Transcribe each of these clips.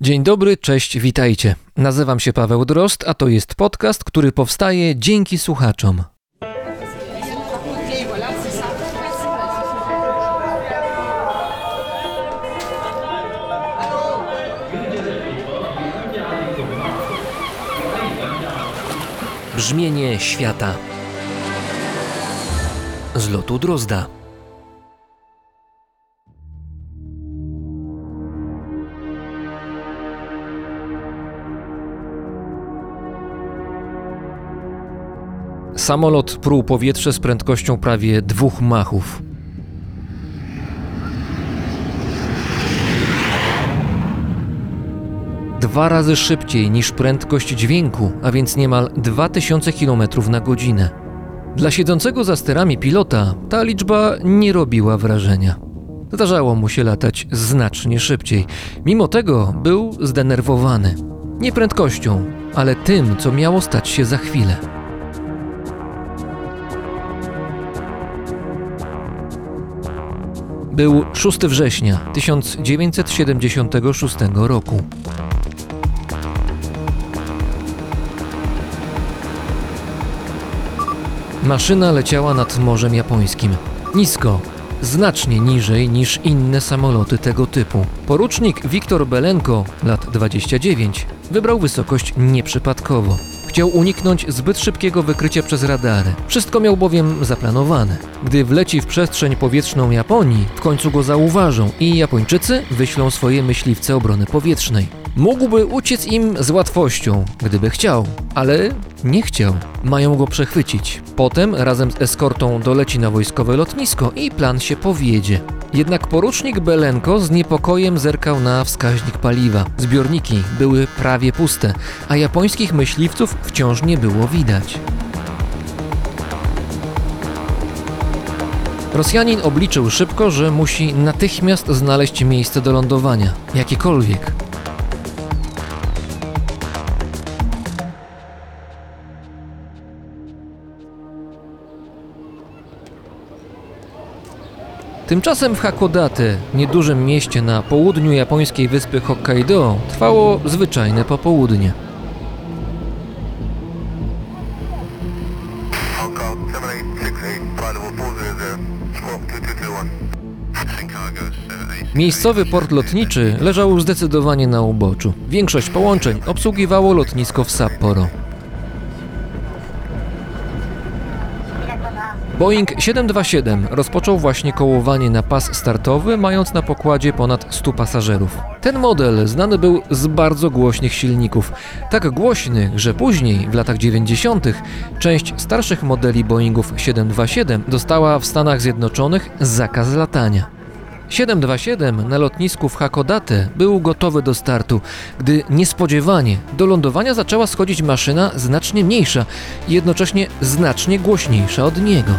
Dzień dobry, cześć, witajcie. Nazywam się Paweł Drost, a to jest podcast, który powstaje dzięki słuchaczom. Brzmienie świata z lotu Drozda. Samolot pruł powietrze z prędkością prawie dwóch machów. Dwa razy szybciej niż prędkość dźwięku, a więc niemal 2000 km na godzinę. Dla siedzącego za sterami pilota ta liczba nie robiła wrażenia. Zdarzało mu się latać znacznie szybciej. Mimo tego był zdenerwowany. Nie prędkością, ale tym, co miało stać się za chwilę. Był 6 września 1976 roku. Maszyna leciała nad Morzem Japońskim. Nisko, znacznie niżej niż inne samoloty tego typu. Porucznik Wiktor Belenko, lat 29, wybrał wysokość nieprzypadkowo. Chciał uniknąć zbyt szybkiego wykrycia przez radary. Wszystko miał bowiem zaplanowane. Gdy wleci w przestrzeń powietrzną Japonii, w końcu go zauważą i Japończycy wyślą swoje myśliwce obrony powietrznej. Mógłby uciec im z łatwością, gdyby chciał, ale nie chciał. Mają go przechwycić. Potem razem z eskortą doleci na wojskowe lotnisko i plan się powiedzie. Jednak porucznik Belenko z niepokojem zerkał na wskaźnik paliwa. Zbiorniki były prawie puste, a japońskich myśliwców wciąż nie było widać. Rosjanin obliczył szybko, że musi natychmiast znaleźć miejsce do lądowania, jakiekolwiek. Tymczasem w Hakodate, niedużym mieście na południu japońskiej wyspy Hokkaido, trwało zwyczajne popołudnie. Hong Kong 7868, flight level 400, squawk 2221. Chicago 786. Miejscowy port lotniczy leżał zdecydowanie na uboczu. Większość połączeń obsługiwało lotnisko w Sapporo. Boeing 727 rozpoczął właśnie kołowanie na pas startowy, mając na pokładzie ponad 100 pasażerów. Ten model znany był z bardzo głośnych silników. Tak głośnych, że później, w latach 90., część starszych modeli Boeingów 727 dostała w Stanach Zjednoczonych zakaz latania. 727 na lotnisku w Hakodate był gotowy do startu, gdy niespodziewanie do lądowania zaczęła schodzić maszyna znacznie mniejsza i jednocześnie znacznie głośniejsza od niego.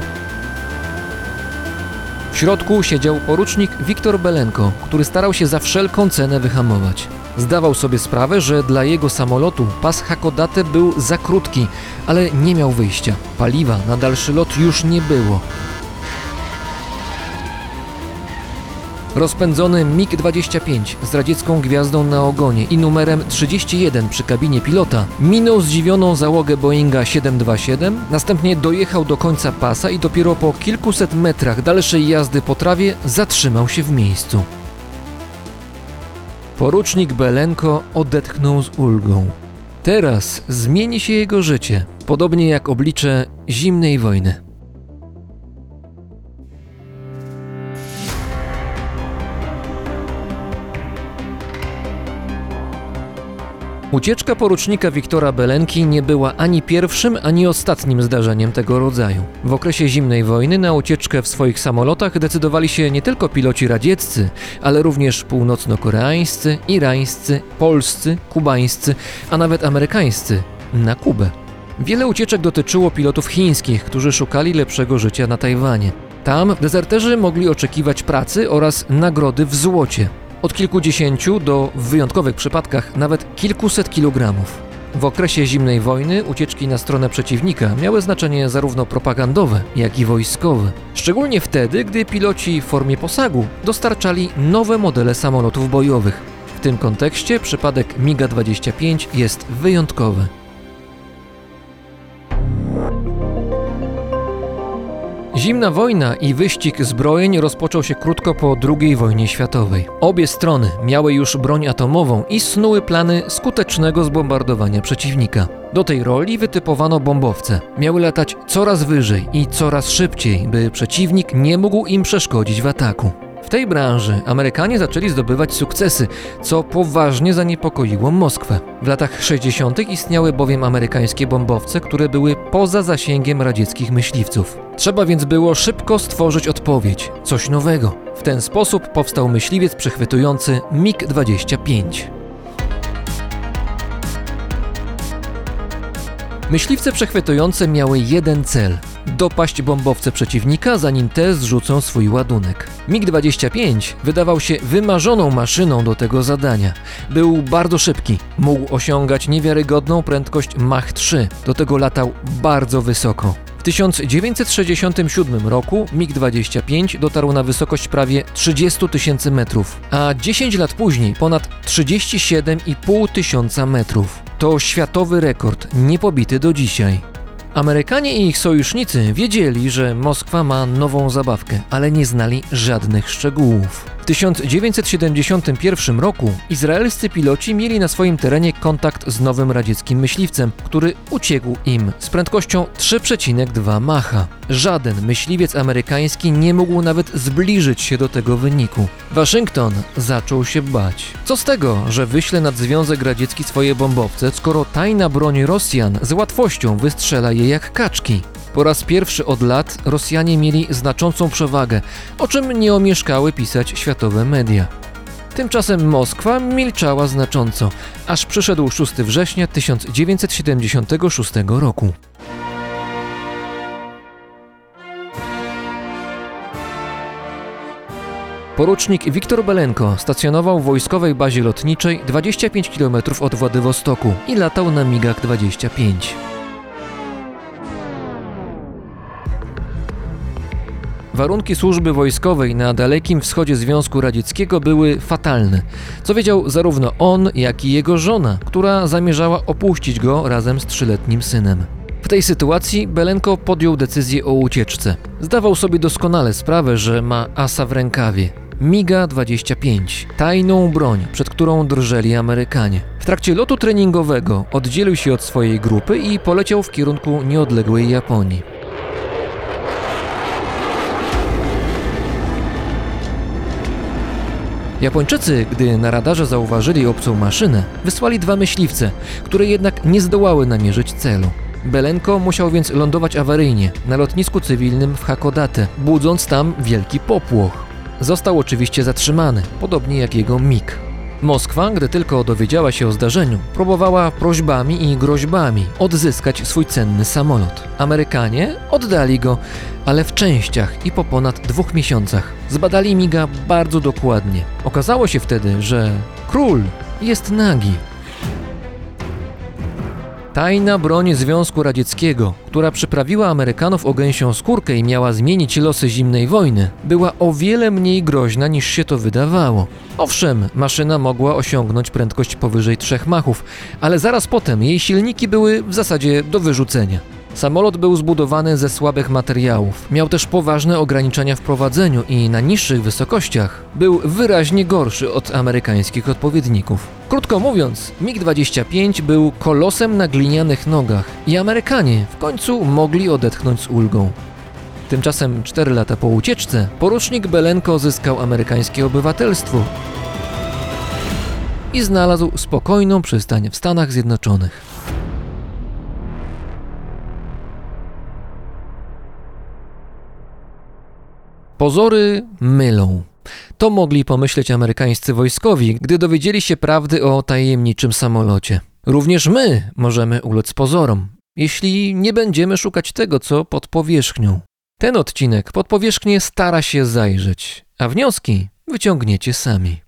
W środku siedział porucznik Wiktor Belenko, który starał się za wszelką cenę wyhamować. Zdawał sobie sprawę, że dla jego samolotu pas Hakodate był za krótki, ale nie miał wyjścia. Paliwa na dalszy lot już nie było. Rozpędzony MiG-25 z radziecką gwiazdą na ogonie i numerem 31 przy kabinie pilota minął zdziwioną załogę Boeinga 727, następnie dojechał do końca pasa i dopiero po kilkuset metrach dalszej jazdy po trawie zatrzymał się w miejscu. Porucznik Belenko odetchnął z ulgą. Teraz zmieni się jego życie, podobnie jak oblicze zimnej wojny. Ucieczka porucznika Wiktora Belenki nie była ani pierwszym, ani ostatnim zdarzeniem tego rodzaju. W okresie zimnej wojny na ucieczkę w swoich samolotach decydowali się nie tylko piloci radzieccy, ale również północno-koreańscy, irańscy, polscy, kubańscy, a nawet amerykańscy na Kubę. Wiele ucieczek dotyczyło pilotów chińskich, którzy szukali lepszego życia na Tajwanie. Tam dezerterzy mogli oczekiwać pracy oraz nagrody w złocie. Od kilkudziesięciu do, w wyjątkowych przypadkach, nawet kilkuset kilogramów. W okresie zimnej wojny ucieczki na stronę przeciwnika miały znaczenie zarówno propagandowe, jak i wojskowe. Szczególnie wtedy, gdy piloci w formie posagu dostarczali nowe modele samolotów bojowych. W tym kontekście przypadek MiGa-25 jest wyjątkowy. Zimna wojna i wyścig zbrojeń rozpoczął się krótko po II wojnie światowej. Obie strony miały już broń atomową i snuły plany skutecznego zbombardowania przeciwnika. Do tej roli wytypowano bombowce. Miały latać coraz wyżej i coraz szybciej, by przeciwnik nie mógł im przeszkodzić w ataku. W tej branży Amerykanie zaczęli zdobywać sukcesy, co poważnie zaniepokoiło Moskwę. W latach 60. istniały bowiem amerykańskie bombowce, które były poza zasięgiem radzieckich myśliwców. Trzeba więc było szybko stworzyć odpowiedź, coś nowego. W ten sposób powstał myśliwiec przechwytujący MiG-25. Myśliwce przechwytujące miały jeden cel dopaść bombowce przeciwnika, zanim te zrzucą swój ładunek. MiG-25 wydawał się wymarzoną maszyną do tego zadania. Był bardzo szybki, mógł osiągać niewiarygodną prędkość Mach 3, do tego latał bardzo wysoko. W 1967 roku MiG-25 dotarł na wysokość prawie 30 tysięcy metrów, a 10 lat później ponad 37,5 tysiąca metrów. To światowy rekord, niepobity do dzisiaj. Amerykanie i ich sojusznicy wiedzieli, że Moskwa ma nową zabawkę, ale nie znali żadnych szczegółów. W 1971 roku izraelscy piloci mieli na swoim terenie kontakt z nowym radzieckim myśliwcem, który uciekł im z prędkością 3,2 Macha. Żaden myśliwiec amerykański nie mógł nawet zbliżyć się do tego wyniku. Waszyngton zaczął się bać. Co z tego, że wyśle nad Związek Radziecki swoje bombowce, skoro tajna broń Rosjan z łatwością wystrzela je jak kaczki? Po raz pierwszy od lat Rosjanie mieli znaczącą przewagę, o czym nie omieszkały pisać światowe media. Tymczasem Moskwa milczała znacząco, aż przyszedł 6 września 1976 roku. Porucznik Wiktor Belenko stacjonował w wojskowej bazie lotniczej 25 km od Władywostoku i latał na migach 25. Warunki służby wojskowej na dalekim wschodzie Związku Radzieckiego były fatalne, co wiedział zarówno on, jak i jego żona, która zamierzała opuścić go razem z trzyletnim synem. W tej sytuacji Belenko podjął decyzję o ucieczce. Zdawał sobie doskonale sprawę, że ma asa w rękawie. MiGa-25, tajną broń, przed którą drżeli Amerykanie. W trakcie lotu treningowego oddzielił się od swojej grupy i poleciał w kierunku nieodległej Japonii. Japończycy, gdy na radarze zauważyli obcą maszynę, wysłali dwa myśliwce, które jednak nie zdołały namierzyć celu. Belenko musiał więc lądować awaryjnie na lotnisku cywilnym w Hakodate, budząc tam wielki popłoch. Został oczywiście zatrzymany, podobnie jak jego MiG. Moskwa, gdy tylko dowiedziała się o zdarzeniu, próbowała prośbami i groźbami odzyskać swój cenny samolot. Amerykanie oddali go, ale w częściach i po ponad dwóch miesiącach. Zbadali miga bardzo dokładnie. Okazało się wtedy, że król jest nagi. Tajna broń Związku Radzieckiego, która przyprawiła Amerykanów o gęsią skórkę i miała zmienić losy zimnej wojny, była o wiele mniej groźna niż się to wydawało. Owszem, maszyna mogła osiągnąć prędkość powyżej 3 machów, ale zaraz potem jej silniki były w zasadzie do wyrzucenia. Samolot był zbudowany ze słabych materiałów, miał też poważne ograniczenia w prowadzeniu i na niższych wysokościach był wyraźnie gorszy od amerykańskich odpowiedników. Krótko mówiąc, MiG-25 był kolosem na glinianych nogach i Amerykanie w końcu mogli odetchnąć z ulgą. Tymczasem 4 lata po ucieczce porucznik Belenko zyskał amerykańskie obywatelstwo i znalazł spokojną przystań w Stanach Zjednoczonych. Pozory mylą. To mogli pomyśleć amerykańscy wojskowi, gdy dowiedzieli się prawdy o tajemniczym samolocie. Również my możemy ulec pozorom, jeśli nie będziemy szukać tego, co pod powierzchnią. Ten odcinek pod powierzchnię stara się zajrzeć, a wnioski wyciągniecie sami.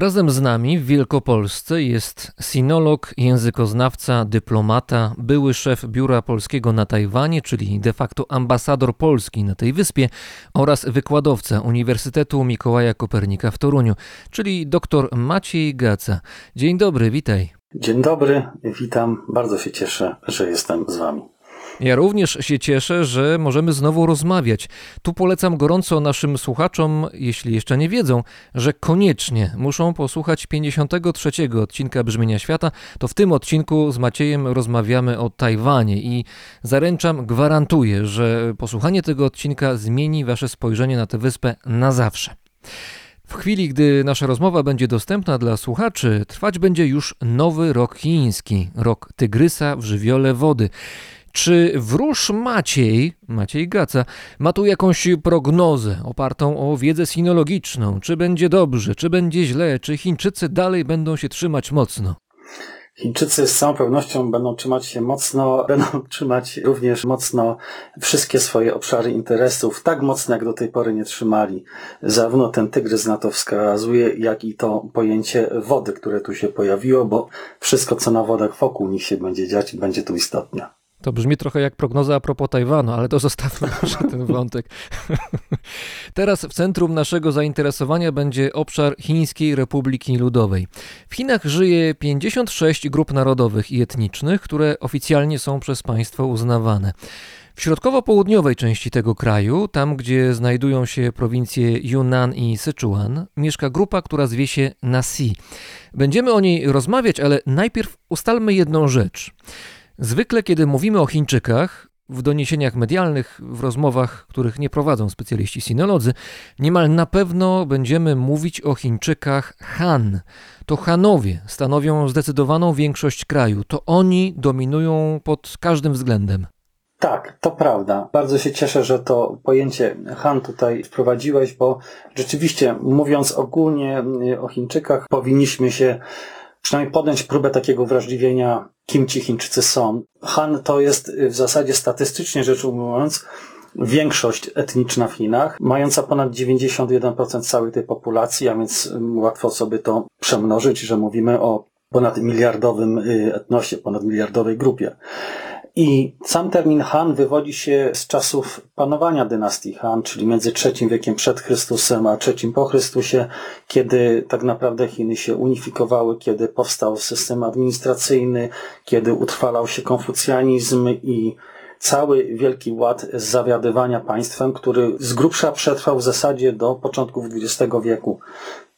Razem z nami w Wielkopolsce jest sinolog, językoznawca, dyplomata, były szef biura polskiego na Tajwanie, czyli de facto ambasador Polski na tej wyspie oraz wykładowca Uniwersytetu Mikołaja Kopernika w Toruniu, czyli dr Maciej Gaca. Dzień dobry, witaj. Dzień dobry, witam. Bardzo się cieszę, że jestem z Wami. Ja również się cieszę, że możemy znowu rozmawiać. Tu polecam gorąco naszym słuchaczom, jeśli jeszcze nie wiedzą, że koniecznie muszą posłuchać 53 odcinka Brzmienia Świata. To w tym odcinku z Maciejem rozmawiamy o Tajwanie i zaręczam, gwarantuję, że posłuchanie tego odcinka zmieni wasze spojrzenie na tę wyspę na zawsze. W chwili, gdy nasza rozmowa będzie dostępna dla słuchaczy, trwać będzie już nowy rok chiński, rok tygrysa w żywiole wody. Czy wróż Maciej, Maciej Gaca, ma tu jakąś prognozę opartą o wiedzę sinologiczną? Czy będzie dobrze, czy będzie źle, czy Chińczycy dalej będą się trzymać mocno? Chińczycy z całą pewnością będą trzymać się mocno, będą trzymać również mocno wszystkie swoje obszary interesów, tak mocno jak do tej pory nie trzymali. Zarówno ten tygrys na to wskazuje, jak i to pojęcie wody, które tu się pojawiło, bo wszystko co na wodach wokół nich się będzie dziać, będzie tu istotne. To brzmi trochę jak prognoza a propos Tajwanu, ale to zostawmy może ten wątek. Teraz w centrum naszego zainteresowania będzie obszar Chińskiej Republiki Ludowej. W Chinach żyje 56 grup narodowych i etnicznych, które oficjalnie są przez państwo uznawane. W środkowo-południowej części tego kraju, tam gdzie znajdują się prowincje Yunnan i Sichuan, mieszka grupa, która zwie się Nasi. Będziemy o niej rozmawiać, ale najpierw ustalmy jedną rzecz. Zwykle, kiedy mówimy o Chińczykach, w doniesieniach medialnych, w rozmowach, których nie prowadzą specjaliści sinolodzy, niemal na pewno będziemy mówić o Chińczykach Han. To Hanowie stanowią zdecydowaną większość kraju. To oni dominują pod każdym względem. Tak, to prawda. Bardzo się cieszę, że to pojęcie Han tutaj wprowadziłeś, bo rzeczywiście mówiąc ogólnie o Chińczykach, powinniśmy się przynajmniej podjąć próbę takiego wrażliwienia, kim ci Chińczycy są. Han to jest y, w zasadzie statystycznie rzecz ujmując większość etniczna w Chinach, mająca ponad 91% całej tej populacji, a więc ym, łatwo sobie to przemnożyć, że mówimy o ponad miliardowym y, etnosie, ponad miliardowej grupie. I sam termin Han wywodzi się z czasów panowania dynastii Han, czyli między III wiekiem przed Chrystusem a III po Chrystusie, kiedy tak naprawdę Chiny się unifikowały, kiedy powstał system administracyjny, kiedy utrwalał się konfucjanizm i cały wielki ład zawiadywania państwem, który z grubsza przetrwał w zasadzie do początków XX wieku.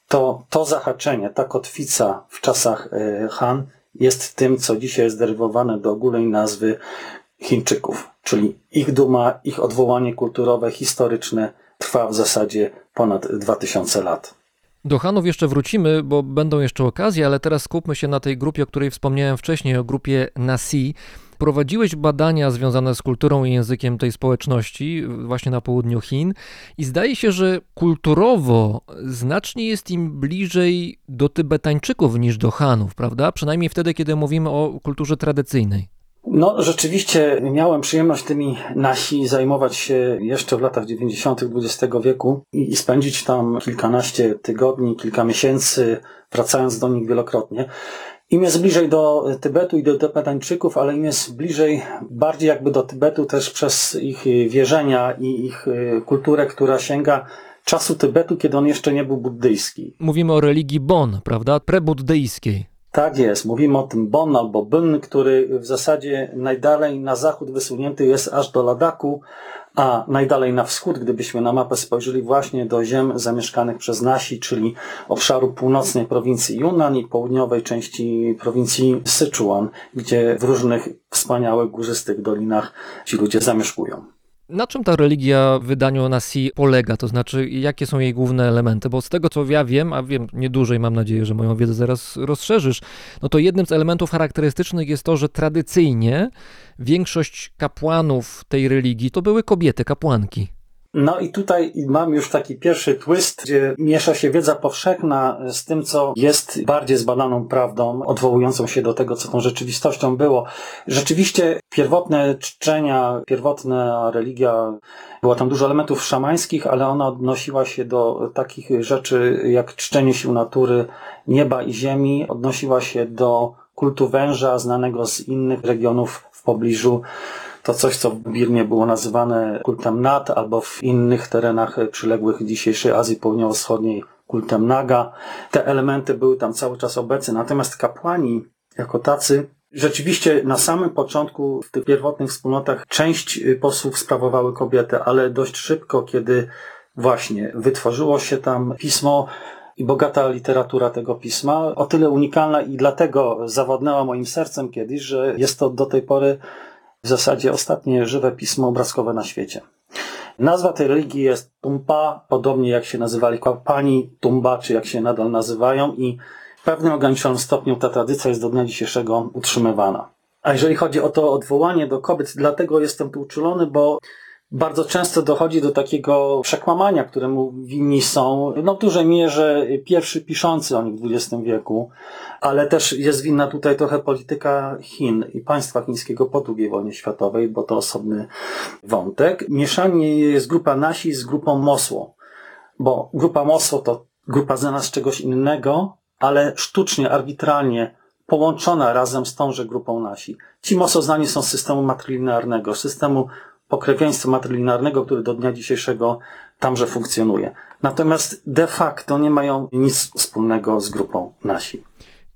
To, to zahaczenie, ta kotwica w czasach e, Han jest tym, co dzisiaj jest derywowane do ogólnej nazwy Chińczyków, czyli ich duma, ich odwołanie kulturowe, historyczne trwa w zasadzie ponad 2000 lat. Do Hanów jeszcze wrócimy, bo będą jeszcze okazje, ale teraz skupmy się na tej grupie, o której wspomniałem wcześniej, o grupie Nasi. Prowadziłeś badania związane z kulturą i językiem tej społeczności właśnie na południu Chin i zdaje się, że kulturowo znacznie jest im bliżej do Tybetańczyków niż do Hanów, prawda? Przynajmniej wtedy, kiedy mówimy o kulturze tradycyjnej. No, rzeczywiście miałem przyjemność tymi nasi zajmować się jeszcze w latach 90. XX wieku i, spędzić tam kilkanaście tygodni, kilka miesięcy, wracając do nich wielokrotnie. Im jest bliżej do Tybetu i do Tybetańczyków, ale im jest bliżej bardziej jakby do Tybetu też przez ich wierzenia i ich y, kulturę, która sięga czasu Tybetu, kiedy on jeszcze nie był buddyjski. Mówimy o religii Bon, prawda? Prebuddyjskiej. Tak jest, mówimy o tym Bon albo Byn, który w zasadzie najdalej na zachód wysunięty jest aż do Ladaku, a najdalej na wschód, gdybyśmy na mapę spojrzeli właśnie do ziem zamieszkanych przez Nasi, czyli obszaru północnej prowincji Yunnan i południowej części prowincji Sichuan, gdzie w różnych wspaniałych górzystych dolinach ci ludzie zamieszkują. Na czym ta religia w wydaniu Nasi polega? To znaczy, jakie są jej główne elementy? Bo z tego, co ja wiem, a wiem nie dużo i mam nadzieję, że moją wiedzę zaraz rozszerzysz, no to jednym z elementów charakterystycznych jest to, że tradycyjnie większość kapłanów tej religii to były kobiety, kapłanki. No i tutaj mam już taki pierwszy twist, gdzie miesza się wiedza powszechna z tym, co jest bardziej zbadaną prawdą, odwołującą się do tego, co tą rzeczywistością było. Rzeczywiście pierwotne czczenia, pierwotna religia, było tam dużo elementów szamańskich, ale ona odnosiła się do takich rzeczy jak czczenie sił natury, nieba i ziemi, odnosiła się do kultu węża, znanego z innych regionów w pobliżu to coś, co w Birmie było nazywane kultem Nat, albo w innych terenach przyległych dzisiejszej Azji Południowo-Wschodniej kultem Naga. Te elementy były tam cały czas obecne, natomiast kapłani jako tacy Rzeczywiście na samym początku w tych pierwotnych wspólnotach część posłów sprawowały kobiety, ale dość szybko, kiedy właśnie wytworzyło się tam pismo i bogata literatura tego pisma, o tyle unikalna i dlatego zawodnęła moim sercem kiedyś, że jest to do tej pory w zasadzie ostatnie żywe pismo obrazkowe na świecie. Nazwa tej religii jest Tumpa, podobnie jak się nazywali kapłani Tumba, czy jak się nadal nazywają i w pewnym ograniczonym stopniu ta tradycja jest do dnia dzisiejszego utrzymywana. A jeżeli chodzi o to odwołanie do kobiet, dlatego jestem tu uczulony, bo bardzo często dochodzi do takiego przekłamania, któremu winni są, no w dużej mierze pierwszy piszący o nich w XX wieku, ale też jest winna tutaj trochę polityka Chin i państwa chińskiego po II wojnie światowej, bo to osobny wątek. Mieszanie jest grupa Nasi z grupą Mosło, bo grupa Mosło to grupa znana z czegoś innego, ale sztucznie, arbitralnie połączona razem z tąże grupą Nasi. Ci Mosło znani są z systemu matrilinearnego, systemu pokrewieństwa matrilinearnego, który do dnia dzisiejszego tamże funkcjonuje. Natomiast de facto nie mają nic wspólnego z grupą Nasi.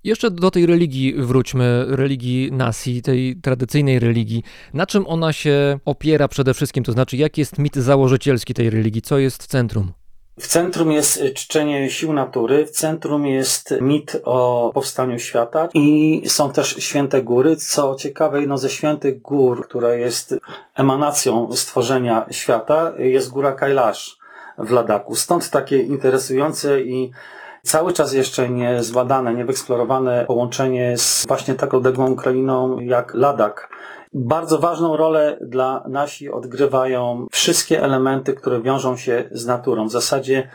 Jeszcze do tej religii wróćmy, religii Nasi, tej tradycyjnej religii. Na czym ona się opiera przede wszystkim? To znaczy, jaki jest mit założycielski tej religii? Co jest centrum? W centrum jest czczenie sił natury, w centrum jest mit o powstaniu świata i są też święte góry. Co ciekawe, jedną ze świętych gór, która jest emanacją stworzenia świata, jest góra Kailash w Ladaku. Stąd takie interesujące i cały czas jeszcze nie zbadane, połączenie z właśnie taką odległą krainą jak Ladak. Bardzo ważną rolę dla nasi odgrywają wszystkie elementy, które wiążą się z naturą. W zasadzie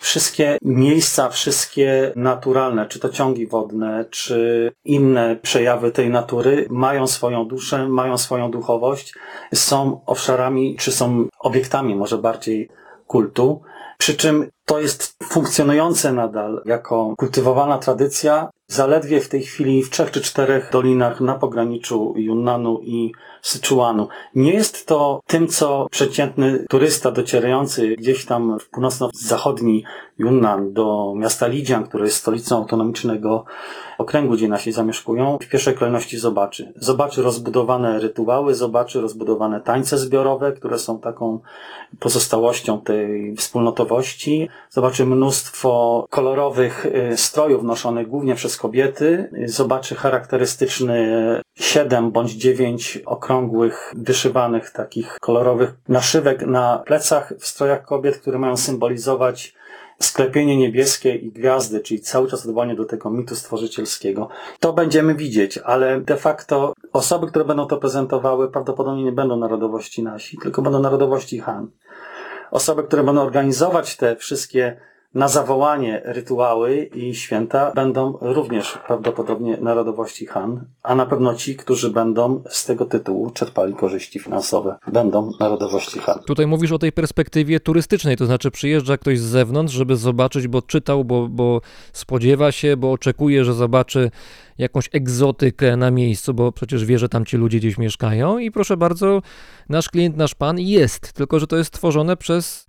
Wszystkie miejsca, wszystkie naturalne, czy to ciągi wodne, czy inne przejawy tej natury, mają swoją duszę, mają swoją duchowość, są obszarami, czy są obiektami może bardziej kultu. Przy czym to jest funkcjonujące nadal jako kultywowana tradycja, zaledwie w tej chwili w trzech czy czterech dolinach na pograniczu Yunnanu i Syczuanu. Nie jest to tym, co przeciętny turysta docierający gdzieś tam w północno-zachodni Yunnan do miasta Lidzian, które jest stolicą autonomicznego okręgu, gdzie nasi zamieszkują, w pierwszej kolejności zobaczy. Zobaczy rozbudowane rytuały, zobaczy rozbudowane tańce zbiorowe, które są taką pozostałością tej wspólnotowości. Zobaczy mnóstwo kolorowych y, strojów noszonych głównie przez kobiety. Y, Zobaczy charakterystyczny siedem bądź dziewięć okrągłych, wyszywanych takich kolorowych naszywek na plecach w strojach kobiet, które mają symbolizować sklepienie niebieskie i gwiazdy, czyli cały czas odwołanie do tego mitu stworzycielskiego. To będziemy widzieć, ale de facto osoby, które będą to prezentowały, prawdopodobnie nie będą narodowości nasi, tylko będą narodowości Han. Osoby, które będą organizować te wszystkie na zawołanie rytuały i święta będą również prawdopodobnie narodowości Han, a na pewno ci, którzy będą z tego tytułu czerpali korzyści finansowe, będą narodowości Han. Tutaj mówisz o tej perspektywie turystycznej, to znaczy przyjeżdża ktoś z zewnątrz, żeby zobaczyć, bo czytał, bo, bo spodziewa się, bo oczekuje, że zobaczy jakąś egzotykę na miejscu, bo przecież wie, że tam ci ludzie gdzieś mieszkają i proszę bardzo, nasz klient, nasz pan jest, tylko że to jest tworzone przez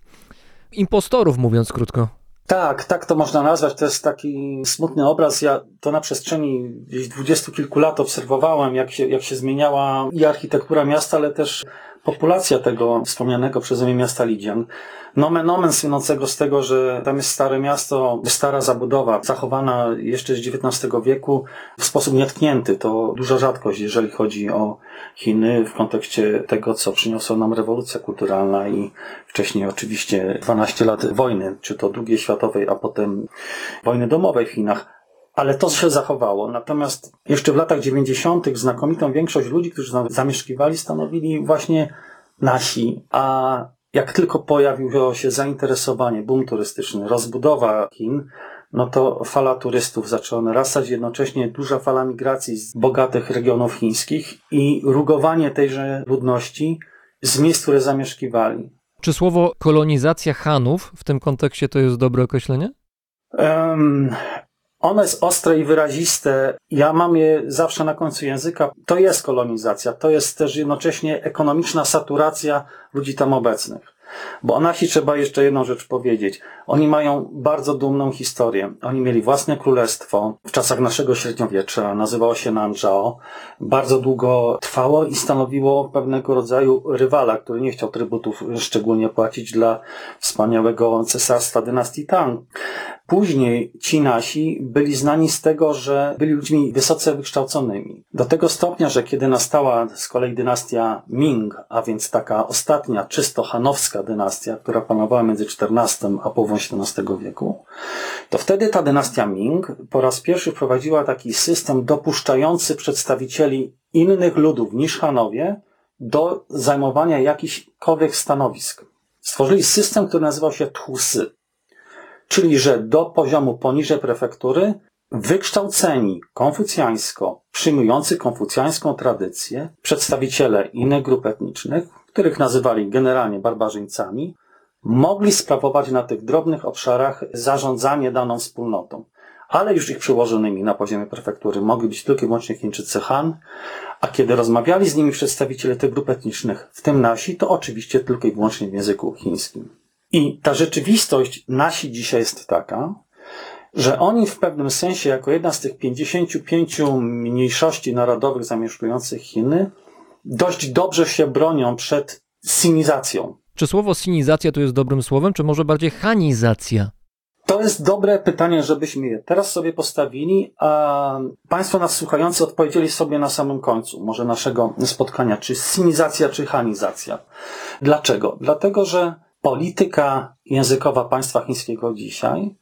impostorów, mówiąc krótko. Tak, tak to można nazwać. To jest taki smutny obraz. Ja to na przestrzeni dwudziestu kilku lat obserwowałem, jak się, jak się zmieniała i architektura miasta, ale też populacja tego wspomnianego przeze mnie miasta Lidzian. Nomen omen słynącego z tego, że tam jest stare miasto, stara zabudowa, zachowana jeszcze z XIX wieku w sposób nietknięty. To duża rzadkość, jeżeli chodzi o Chiny w kontekście tego, co przyniosła nam rewolucja kulturalna i wcześniej oczywiście 12 lat wojny, czy to II światowej, a potem wojny domowej w Chinach. Ale to się zachowało. Natomiast jeszcze w latach 90. znakomitą większość ludzi, którzy tam zamieszkiwali, stanowili właśnie nasi. A jak tylko pojawiło się zainteresowanie, boom turystyczny, rozbudowa Chin, no to fala turystów zaczęła narastać, jednocześnie duża fala migracji z bogatych regionów chińskich i rugowanie tejże ludności z miejsc, które zamieszkiwali. Czy słowo kolonizacja Hanów w tym kontekście to jest dobre określenie? Um, ono jest ostre i wyraziste. Ja mam je zawsze na końcu języka. To jest kolonizacja. To jest też jednocześnie ekonomiczna saturacja ludzi tam obecnych. Bo o nasi trzeba jeszcze jedną rzecz powiedzieć. Oni mają bardzo dumną historię. Oni mieli własne królestwo w czasach naszego średniowiecza. Nazywało się Nanzhao. Bardzo długo trwało i stanowiło pewnego rodzaju rywala, który nie chciał trybutów szczególnie płacić dla wspaniałego cesarstwa dynastii Tang. Później ci nasi byli znani z tego, że byli ludźmi wysoce wykształconymi. Do tego stopnia, że kiedy nastała z kolei dynastia Ming, a więc taka ostatnia, czysto hanowska dynastia, która panowała między XIV a połową XVII wieku, to wtedy ta dynastia Ming po raz pierwszy wprowadziła taki system dopuszczający przedstawicieli innych ludów niż Hanowie do zajmowania jakichkolwiek stanowisk. Stworzyli system, który nazywał się Tchusy czyli że do poziomu poniżej prefektury wykształceni konfucjańsko, przyjmujący konfucjańską tradycję, przedstawiciele innych grup etnicznych, których nazywali generalnie barbarzyńcami, mogli sprawować na tych drobnych obszarach zarządzanie daną wspólnotą. Ale już ich przełożonymi na poziomie prefektury mogli być tylko i wyłącznie Chińczycy Han, a kiedy rozmawiali z nimi przedstawiciele tych grup etnicznych, w tym nasi, to oczywiście tylko i wyłącznie w języku chińskim. I ta rzeczywistość nasi dzisiaj jest taka, że oni w pewnym sensie, jako jedna z tych 55 mniejszości narodowych zamieszkujących Chiny, dość dobrze się bronią przed sinizacją. Czy słowo sinizacja tu jest dobrym słowem, czy może bardziej hanizacja? To jest dobre pytanie, żebyśmy je teraz sobie postawili, a Państwo nas słuchający odpowiedzieli sobie na samym końcu, może naszego spotkania, czy sinizacja, czy hanizacja. Dlaczego? Dlatego, że polityka językowa państwa chińskiego dzisiaj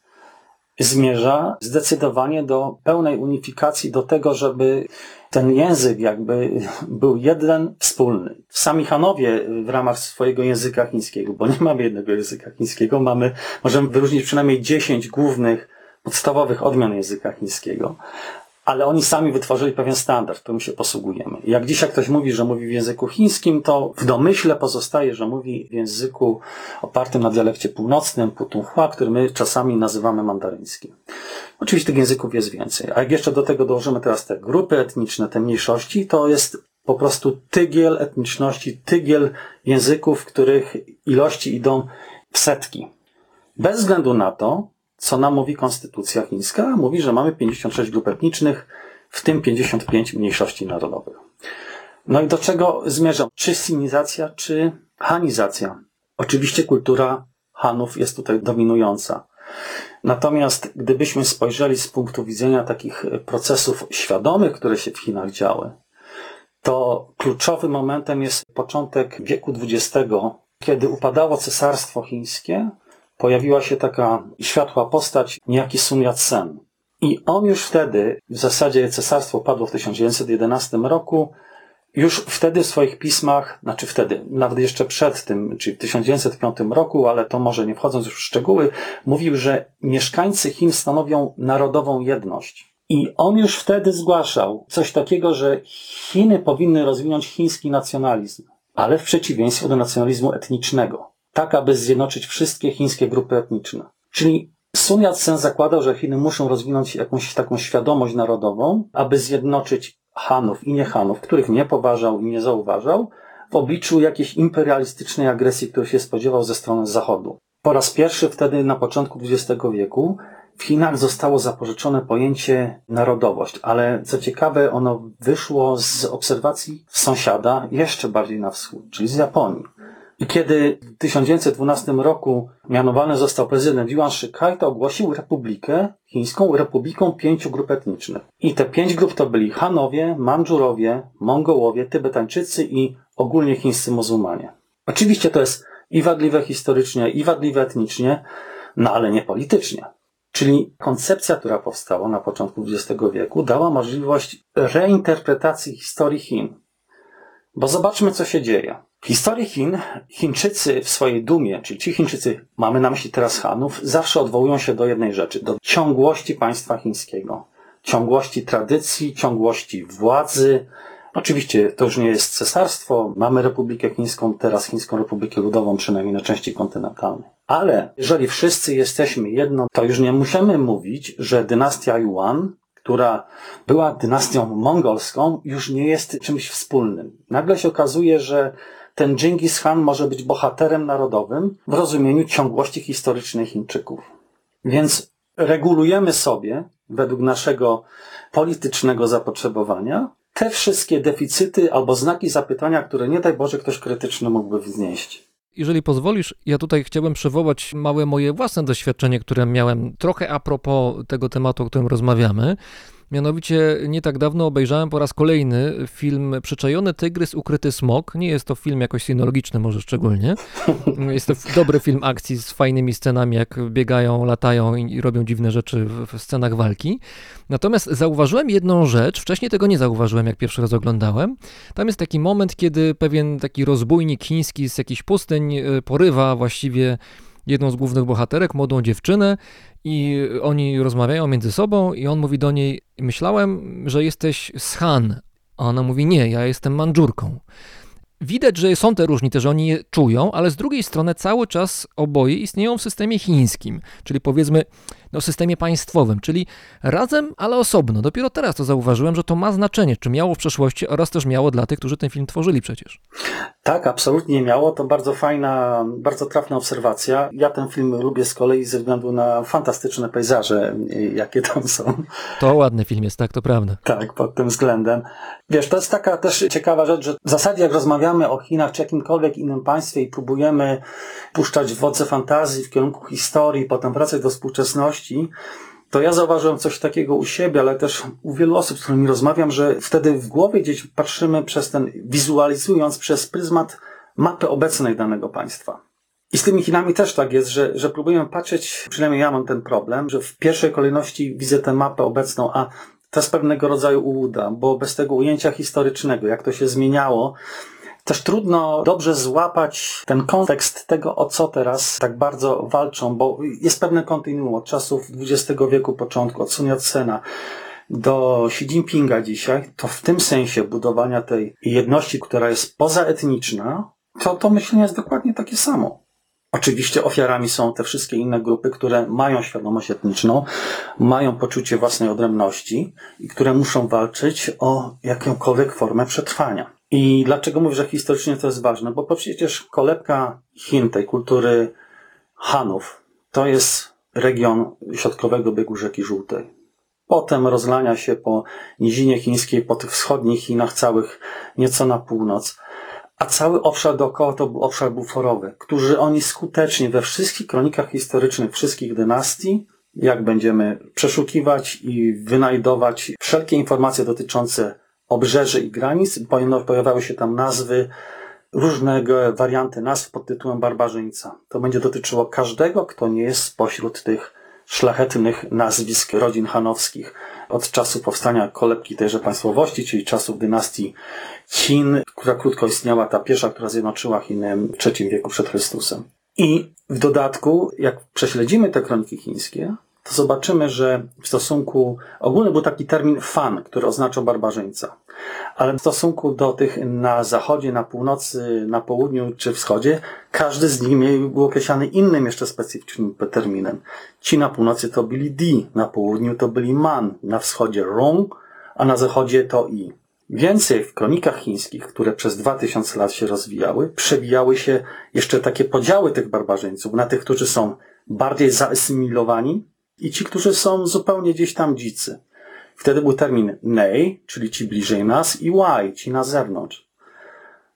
zmierza zdecydowanie do pełnej unifikacji, do tego, żeby ten język jakby był jeden wspólny. Sami Hanowie w ramach swojego języka chińskiego, bo nie mamy jednego języka chińskiego, mamy, możemy wyróżnić przynajmniej 10 głównych, podstawowych odmian języka chińskiego. Ale oni sami wytworzyli pewien standard, którym się posługujemy. Jak dzisiaj ktoś mówi, że mówi w języku chińskim, to w domyśle pozostaje, że mówi w języku opartym na dialekcie północnym, putunghua, który my czasami nazywamy mandaryńskim. Oczywiście tych języków jest więcej. A jak jeszcze do tego dołożymy teraz te grupy etniczne, te mniejszości, to jest po prostu tygiel etniczności, tygiel języków, których ilości idą w setki. Bez względu na to, co nam mówi konstytucja chińska, mówi, że mamy 56 grup etnicznych, w tym 55 mniejszości narodowych. No i do czego zmierzam? Czy sinizacja, czy hanizacja? Oczywiście kultura Hanów jest tutaj dominująca. Natomiast gdybyśmy spojrzeli z punktu widzenia takich procesów świadomych, które się w Chinach działy, to kluczowym momentem jest początek wieku XX, kiedy upadało cesarstwo chińskie, pojawiła się taka światła postać, niejaki Sun Yat-sen. I on już wtedy, w zasadzie cesarstwo padło w 1911 roku, już wtedy w swoich pismach, znaczy wtedy, nawet jeszcze przed tym, czyli w 1905 roku, ale to może nie wchodząc już w szczegóły, mówił, że mieszkańcy Chin stanowią narodową jedność. I on już wtedy zgłaszał coś takiego, że Chiny powinny rozwinąć chiński nacjonalizm, ale w przeciwieństwie do nacjonalizmu etnicznego, tak aby zjednoczyć wszystkie chińskie grupy etniczne. Czyli Sun Yat-sen zakładał, że Chiny muszą rozwinąć jakąś taką świadomość narodową, aby zjednoczyć Hanów i nie Hanów, których nie poważał i nie zauważał, w obliczu jakiejś imperialistycznej agresji, której się spodziewał ze strony Zachodu. Po raz pierwszy wtedy na początku XX wieku w Chinach zostało zapożyczone pojęcie narodowość, ale co ciekawe, ono wyszło z obserwacji sąsiada jeszcze bardziej na wschód, czyli z Japonii. I kiedy w 1912 roku mianowany został prezydent Yuan Shikai, to ogłosił republikę chińską republiką pięciu grup etnicznych. I te pięć grup to byli Hanowie, Mandżurowie, Mongołowie, Tybetańczycy i ogólnie chińscy muzułmanie. Oczywiście to jest i wadliwe historycznie, i wadliwe etnicznie, no ale nie politycznie. Czyli koncepcja, która powstała na początku XX wieku, dała możliwość reinterpretacji historii Chin. Bo zobaczmy, co się dzieje. W historii Chin Chińczycy w swojej dumie, czyli ci Chińczycy, mamy na myśli teraz Hanów, zawsze odwołują się do jednej rzeczy, do ciągłości państwa chińskiego. Ciągłości tradycji, ciągłości władzy. Oczywiście to już nie jest cesarstwo, mamy Republikę Chińską, teraz Chińską Republikę Ludową, przynajmniej na części kontynentalnej. Ale jeżeli wszyscy jesteśmy jedno, to już nie musimy mówić, że dynastia Yuan która była dynastią mongolską, już nie jest czymś wspólnym. Nagle się okazuje, że ten Dżingis Khan może być bohaterem narodowym w rozumieniu ciągłości historycznej Chińczyków. Więc regulujemy sobie, według naszego politycznego zapotrzebowania, te wszystkie deficyty albo znaki zapytania, które nie daj Boże ktoś krytyczny mógłby wznieść. Jeżeli pozwolisz, ja tutaj chciałbym przywołać małe moje własne doświadczenie, które miałem trochę a propos tego tematu, o którym rozmawiamy. Mianowicie nie tak dawno obejrzałem po raz kolejny film Przyczajony tygrys, ukryty smok. Nie jest to film jakoś synologiczny może szczególnie. Jest to dobry film akcji z fajnymi scenami, jak biegają, latają i robią dziwne rzeczy w scenach walki. Natomiast zauważyłem jedną rzecz, wcześniej tego nie zauważyłem, jak pierwszy raz oglądałem. Tam jest taki moment, kiedy pewien taki rozbójnik chiński z jakichś pustyń y, porywa właściwie jedną z głównych bohaterek, młodą dziewczynę i oni rozmawiają między sobą i on mówi do niej, myślałem, że jesteś z Han, a ona mówi, nie, ja jestem Mandżurką. Widać, że są te różnice, że oni je czują, ale z drugiej strony cały czas oboje istnieją w systemie chińskim, czyli powiedzmy no, systemie państwowym, czyli razem, ale osobno. Dopiero teraz to zauważyłem, że to ma znaczenie, czy miało w przeszłości oraz też miało dla tych, którzy ten film tworzyli przecież. Tak, absolutnie miało. To bardzo fajna, bardzo trafna obserwacja. Ja ten film lubię z kolei ze względu na fantastyczne pejzaże, jakie tam są. To ładny film jest, tak, to prawda. Tak, pod tym względem. Wiesz, to jest taka też ciekawa rzecz, że w zasadzie jak rozmawiamy o Chinach czy jakimkolwiek innym państwie i próbujemy puszczać wodze fantazji w kierunku historii, potem wracać do współczesności, to ja zauważyłem coś takiego u siebie, ale też u wielu osób, z którymi rozmawiam, że wtedy w głowie gdzieś patrzymy przez ten, wizualizując przez pryzmat mapy obecnej danego państwa. I z tymi Chinami też tak jest, że, że próbujemy patrzeć, przynajmniej ja mam ten problem, że w pierwszej kolejności widzę tę mapę obecną, a to jest pewnego rodzaju ułuda, bo bez tego ujęcia historycznego, jak to się zmieniało, też trudno dobrze złapać ten kontekst tego, o co teraz tak bardzo walczą, bo jest pewne kontinuum od czasów XX wieku początku, od Sun Yat-sena do Xi Jinpinga dzisiaj, to w tym sensie budowania tej jedności, która jest pozaetniczna, to to myślenie jest dokładnie takie samo. Oczywiście ofiarami są te wszystkie inne grupy, które mają świadomość etniczną, mają poczucie własnej odrębności i które muszą walczyć o jakąkolwiek formę przetrwania. I dlaczego mówię, że historycznie to jest ważne? Bo przecież kolebka Chin, tej kultury Hanów, to jest region środkowego biegu rzeki Żółtej. Potem rozlania się po nizinie chińskiej, po tych wschodnich Chinach całych, nieco na północ. A cały obszar dookoła to był obszar buforowy, którzy oni skutecznie we wszystkich kronikach historycznych wszystkich dynastii, jak będziemy przeszukiwać i wynajdować wszelkie informacje dotyczące obrzeży i granic, pojawiały się tam nazwy, różnego warianty nazw pod tytułem barbarzyńca. To będzie dotyczyło każdego, kto nie jest spośród tych szlachetnych nazwisk rodzin hanowskich od czasu powstania kolebki tejże państwowości, czyli czasów dynastii Chin, która krótko istniała, ta pierwsza, która zjednoczyła Chiny w III wieku przed Chrystusem. I w dodatku, jak prześledzimy te kroniki chińskie, to zobaczymy, że w stosunku, ogólny był taki termin fan, który oznaczał barbarzyńca, ale w stosunku do tych na zachodzie, na północy, na południu czy wschodzie, każdy z nich był określany innym jeszcze specyficznym terminem. Ci na północy to byli di, na południu to byli man, na wschodzie rong, a na zachodzie to i. Więcej w kronikach chińskich, które przez 2000 lat się rozwijały, przewijały się jeszcze takie podziały tych barbarzyńców na tych, którzy są bardziej zaasymilowani i ci, którzy są zupełnie gdzieś tam dzicy. Wtedy był termin nei, czyli ci bliżej nas, i wai, ci na zewnątrz.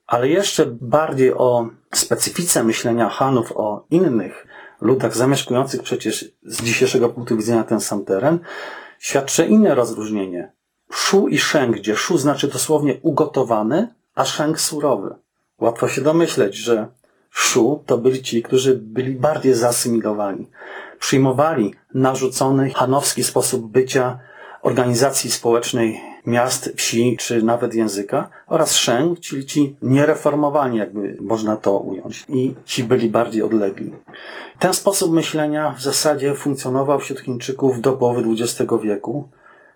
Ale jeszcze bardziej o specyfice myślenia Hanów o innych ludach zamieszkujących przecież z dzisiejszego punktu widzenia ten sam teren, świadczy inne rozróżnienie. Shu i Sheng, gdzie Shu znaczy dosłownie ugotowany, a Sheng surowy. Łatwo się domyśleć, że Shu to byli ci, którzy byli bardziej zasymilowani. Przyjmowali narzucony hanowski sposób bycia organizacji społecznej miast, wsi czy nawet języka oraz Sheng, czyli ci niereformowani, jakby można to ująć. I ci byli bardziej odlegli. Ten sposób myślenia w zasadzie funkcjonował wśród Chińczyków do połowy XX wieku.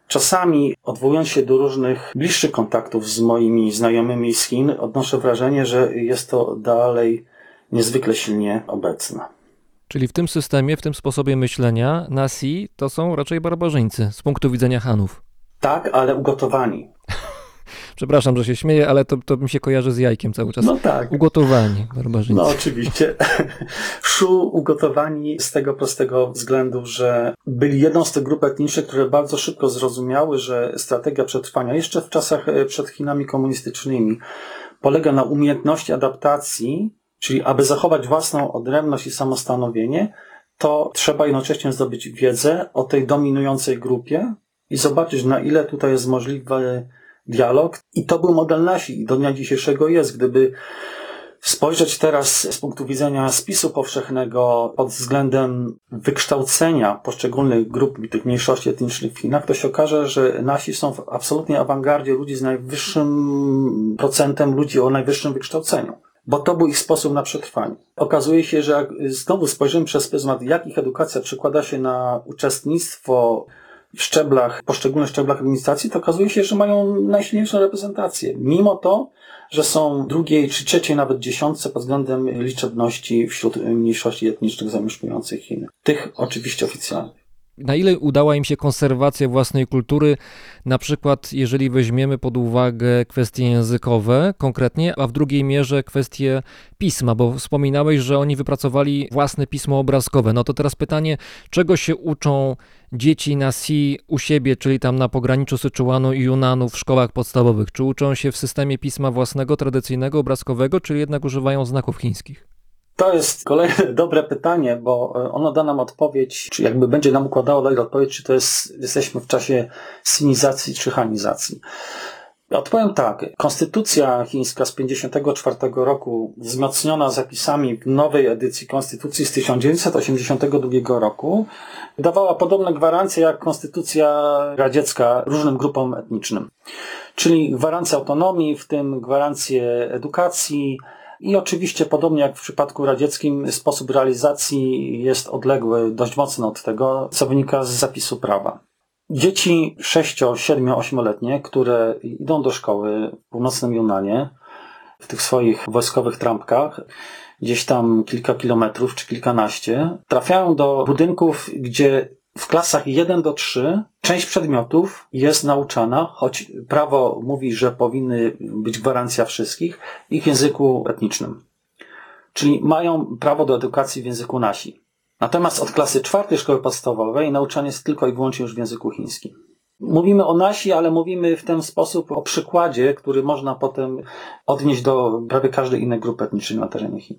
Czasami, odwołując się do różnych bliższych kontaktów z moimi znajomymi z Chin, odnoszę wrażenie, że jest to dalej niezwykle silnie obecne. Czyli w tym systemie, w tym sposobie myślenia, nasi to są raczej barbarzyńcy z punktu widzenia Hanów. Tak, ale ugotowani. Przepraszam, że się śmieję, ale to, to mi się kojarzy z jajkiem cały czas. No tak. Ugotowani barbarzyńcy. No oczywiście. Szu ugotowani z tego prostego względu, że byli jedną z tych grup etnicznych, które bardzo szybko zrozumiały, że strategia przetrwania jeszcze w czasach e, przed Chinami komunistycznymi polega na umiejętności adaptacji, czyli aby zachować własną odrębność i samostanowienie, to trzeba jednocześnie zdobyć wiedzę o tej dominującej grupie i zobaczyć, na ile tutaj jest możliwy dialog. I to był model nasi i do dnia dzisiejszego jest. Gdyby spojrzeć teraz z punktu widzenia spisu powszechnego pod względem wykształcenia poszczególnych grup tych mniejszości etnicznych w Chinach, to się okaże, że nasi są w absolutnie awangardzie ludzi z najwyższym procentem ludzi o najwyższym wykształceniu. Bo to był ich sposób na przetrwanie. Okazuje się, że jak znowu spojrzymy przez pryzmat, jak ich edukacja przekłada się na uczestnictwo w szczeblach, poszczególnych szczeblach administracji, to okazuje się, że mają najsilniejszą reprezentację. Mimo to, że są drugiej czy trzeciej, nawet dziesiątce pod względem liczebności wśród mniejszości etnicznych zamieszkujących Chiny. Tych oczywiście oficjalnych. Na ile udała im się konserwacja własnej kultury, na przykład jeżeli weźmiemy pod uwagę kwestie językowe konkretnie, a w drugiej mierze kwestie pisma, bo wspominałeś, że oni wypracowali własne pismo obrazkowe. No to teraz pytanie, czego się uczą dzieci na Si u siebie, czyli tam na pograniczu Syczuanu i Yunanu w szkołach podstawowych? Czy uczą się w systemie pisma własnego, tradycyjnego, obrazkowego, czy jednak używają znaków chińskich? To jest kolejne dobre pytanie, bo e, ono da nam odpowiedź, czy jakby będzie nam układało dać odpowiedź, czy to jest, jesteśmy w czasie sinizacji czy hanizacji. Odpowiem tak. Konstytucja chińska z 1954 roku, wzmocniona zapisami nowej edycji konstytucji z 1982 roku, dawała podobne gwarancje jak konstytucja radziecka różnym grupom etnicznym. Czyli gwarancję autonomii, w tym gwarancję edukacji, i oczywiście, podobnie jak w przypadku radzieckim, sposób realizacji jest odległy dość mocno od tego, co wynika z zapisu prawa. Dzieci 6, 7, 8-letnie, które idą do szkoły w północnym Junanie, w tych swoich wojskowych trampkach, gdzieś tam kilka kilometrów czy kilkanaście, trafiają do budynków, gdzie w klasach 1 do 3 część przedmiotów jest nauczana, choć prawo mówi, że powinny być gwarancja wszystkich, ich w języku etnicznym. Czyli mają prawo do edukacji w języku nasi. Natomiast od klasy czwartej szkoły podstawowej nauczanie jest tylko i wyłącznie już w języku chińskim. Mówimy o nasi, ale mówimy w ten sposób o przykładzie, który można potem odnieść do prawie każdej innej grupy etnicznej na terenie Chin.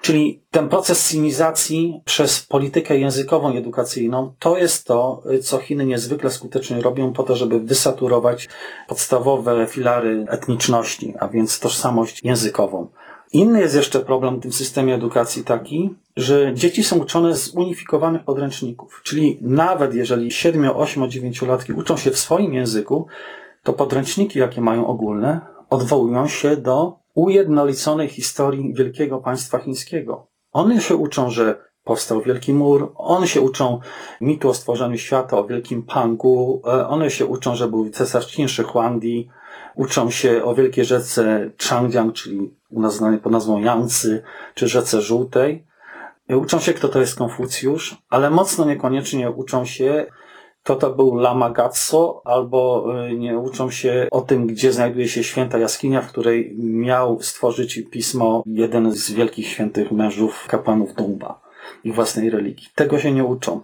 Czyli ten proces sinizacji przez politykę językową i edukacyjną to jest to, co Chiny niezwykle skutecznie robią po to, żeby wysaturować podstawowe filary etniczności, a więc tożsamość językową. Inny jest jeszcze problem w tym systemie edukacji taki, że dzieci są uczone z unifikowanych podręczników. Czyli nawet jeżeli 7, 8, 9 latki uczą się w swoim języku, to podręczniki, jakie mają ogólne, odwołują się do ujednoliconej historii wielkiego państwa chińskiego. One się uczą, że powstał Wielki Mur, one się uczą mitu o stworzeniu świata, o Wielkim Pangu, e, one się uczą, że był cesarz Chinszy Huangdi, uczą się o wielkiej rzece Changjiang, czyli u nas znanej pod nazwą Yangtze, czy rzece Żółtej. E, Uczą się, kto to jest Konfucjusz, ale mocno niekoniecznie uczą się, kto to był Lama Gatso, albo y, nie uczą się o tym, gdzie znajduje się święta jaskinia, w której miał stworzyć pismo jeden z wielkich świętych mężów kapłanów Dumba, ich własnej religii. Tego się nie uczą.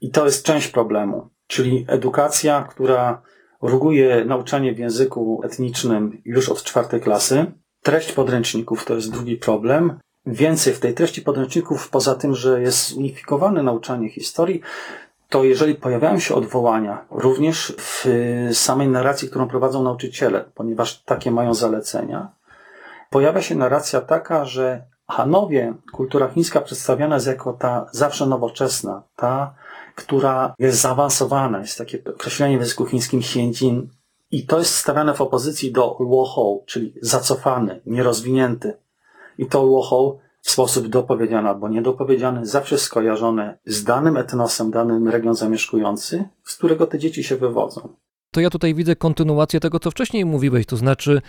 I to jest część problemu, czyli edukacja, która ruguje nauczanie w języku etnicznym już od czwartej klasy. Treść podręczników to jest drugi problem. Więcej w tej treści podręczników, poza tym, że jest zunifikowane nauczanie historii, to jeżeli pojawiają się odwołania, również w samej narracji, którą prowadzą nauczyciele, ponieważ takie mają zalecenia, pojawia się narracja taka, że Hanowie, kultura chińska przedstawiana jest jako ta zawsze nowoczesna, ta, która jest zaawansowana, jest takie określenie w języku chińskim xianjin, i to jest stawiane w opozycji do luohou, czyli zacofany, nierozwinięty. I to luohou w sposób dopowiedziany albo niedopowiedziany, zawsze skojarzone z danym etnosem, danym region zamieszkujący, z którego te dzieci się wywodzą. To ja tutaj widzę kontynuację tego, co wcześniej mówiłeś, to znaczy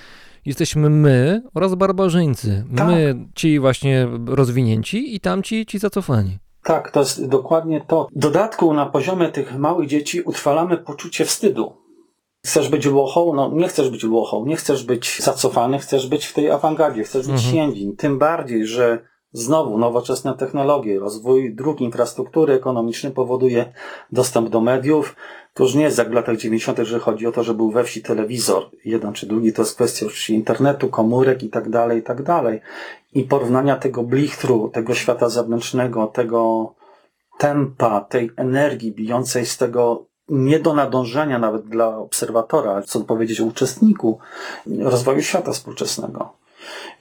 jesteśmy my oraz barbarzyńcy. Tak. My, ci właśnie rozwinięci i tamci, ci zacofani. Tak, to jest dokładnie to. W dodatku na poziomie tych małych dzieci utrwalamy poczucie wstydu. Chcesz być łochą? No nie chcesz być łochą, nie chcesz być zacofany, chcesz być w tej awangardzie, chcesz być Mhm. Tym bardziej, że znowu nowoczesne technologie, rozwój dróg, infrastruktury ekonomicznej powoduje dostęp do mediów. To już nie jest jak w latach 90., że chodzi o to, że był we wsi telewizor, jeden czy drugi, to jest kwestia już internetu, komórek i tak dalej, i tak dalej. I porównania tego blichtru, tego świata zewnętrznego, tego tempa, tej energii bijącej z tego nie do nadążenia nawet dla obserwatora, co powiedzieć o uczestniku rozwoju świata współczesnego.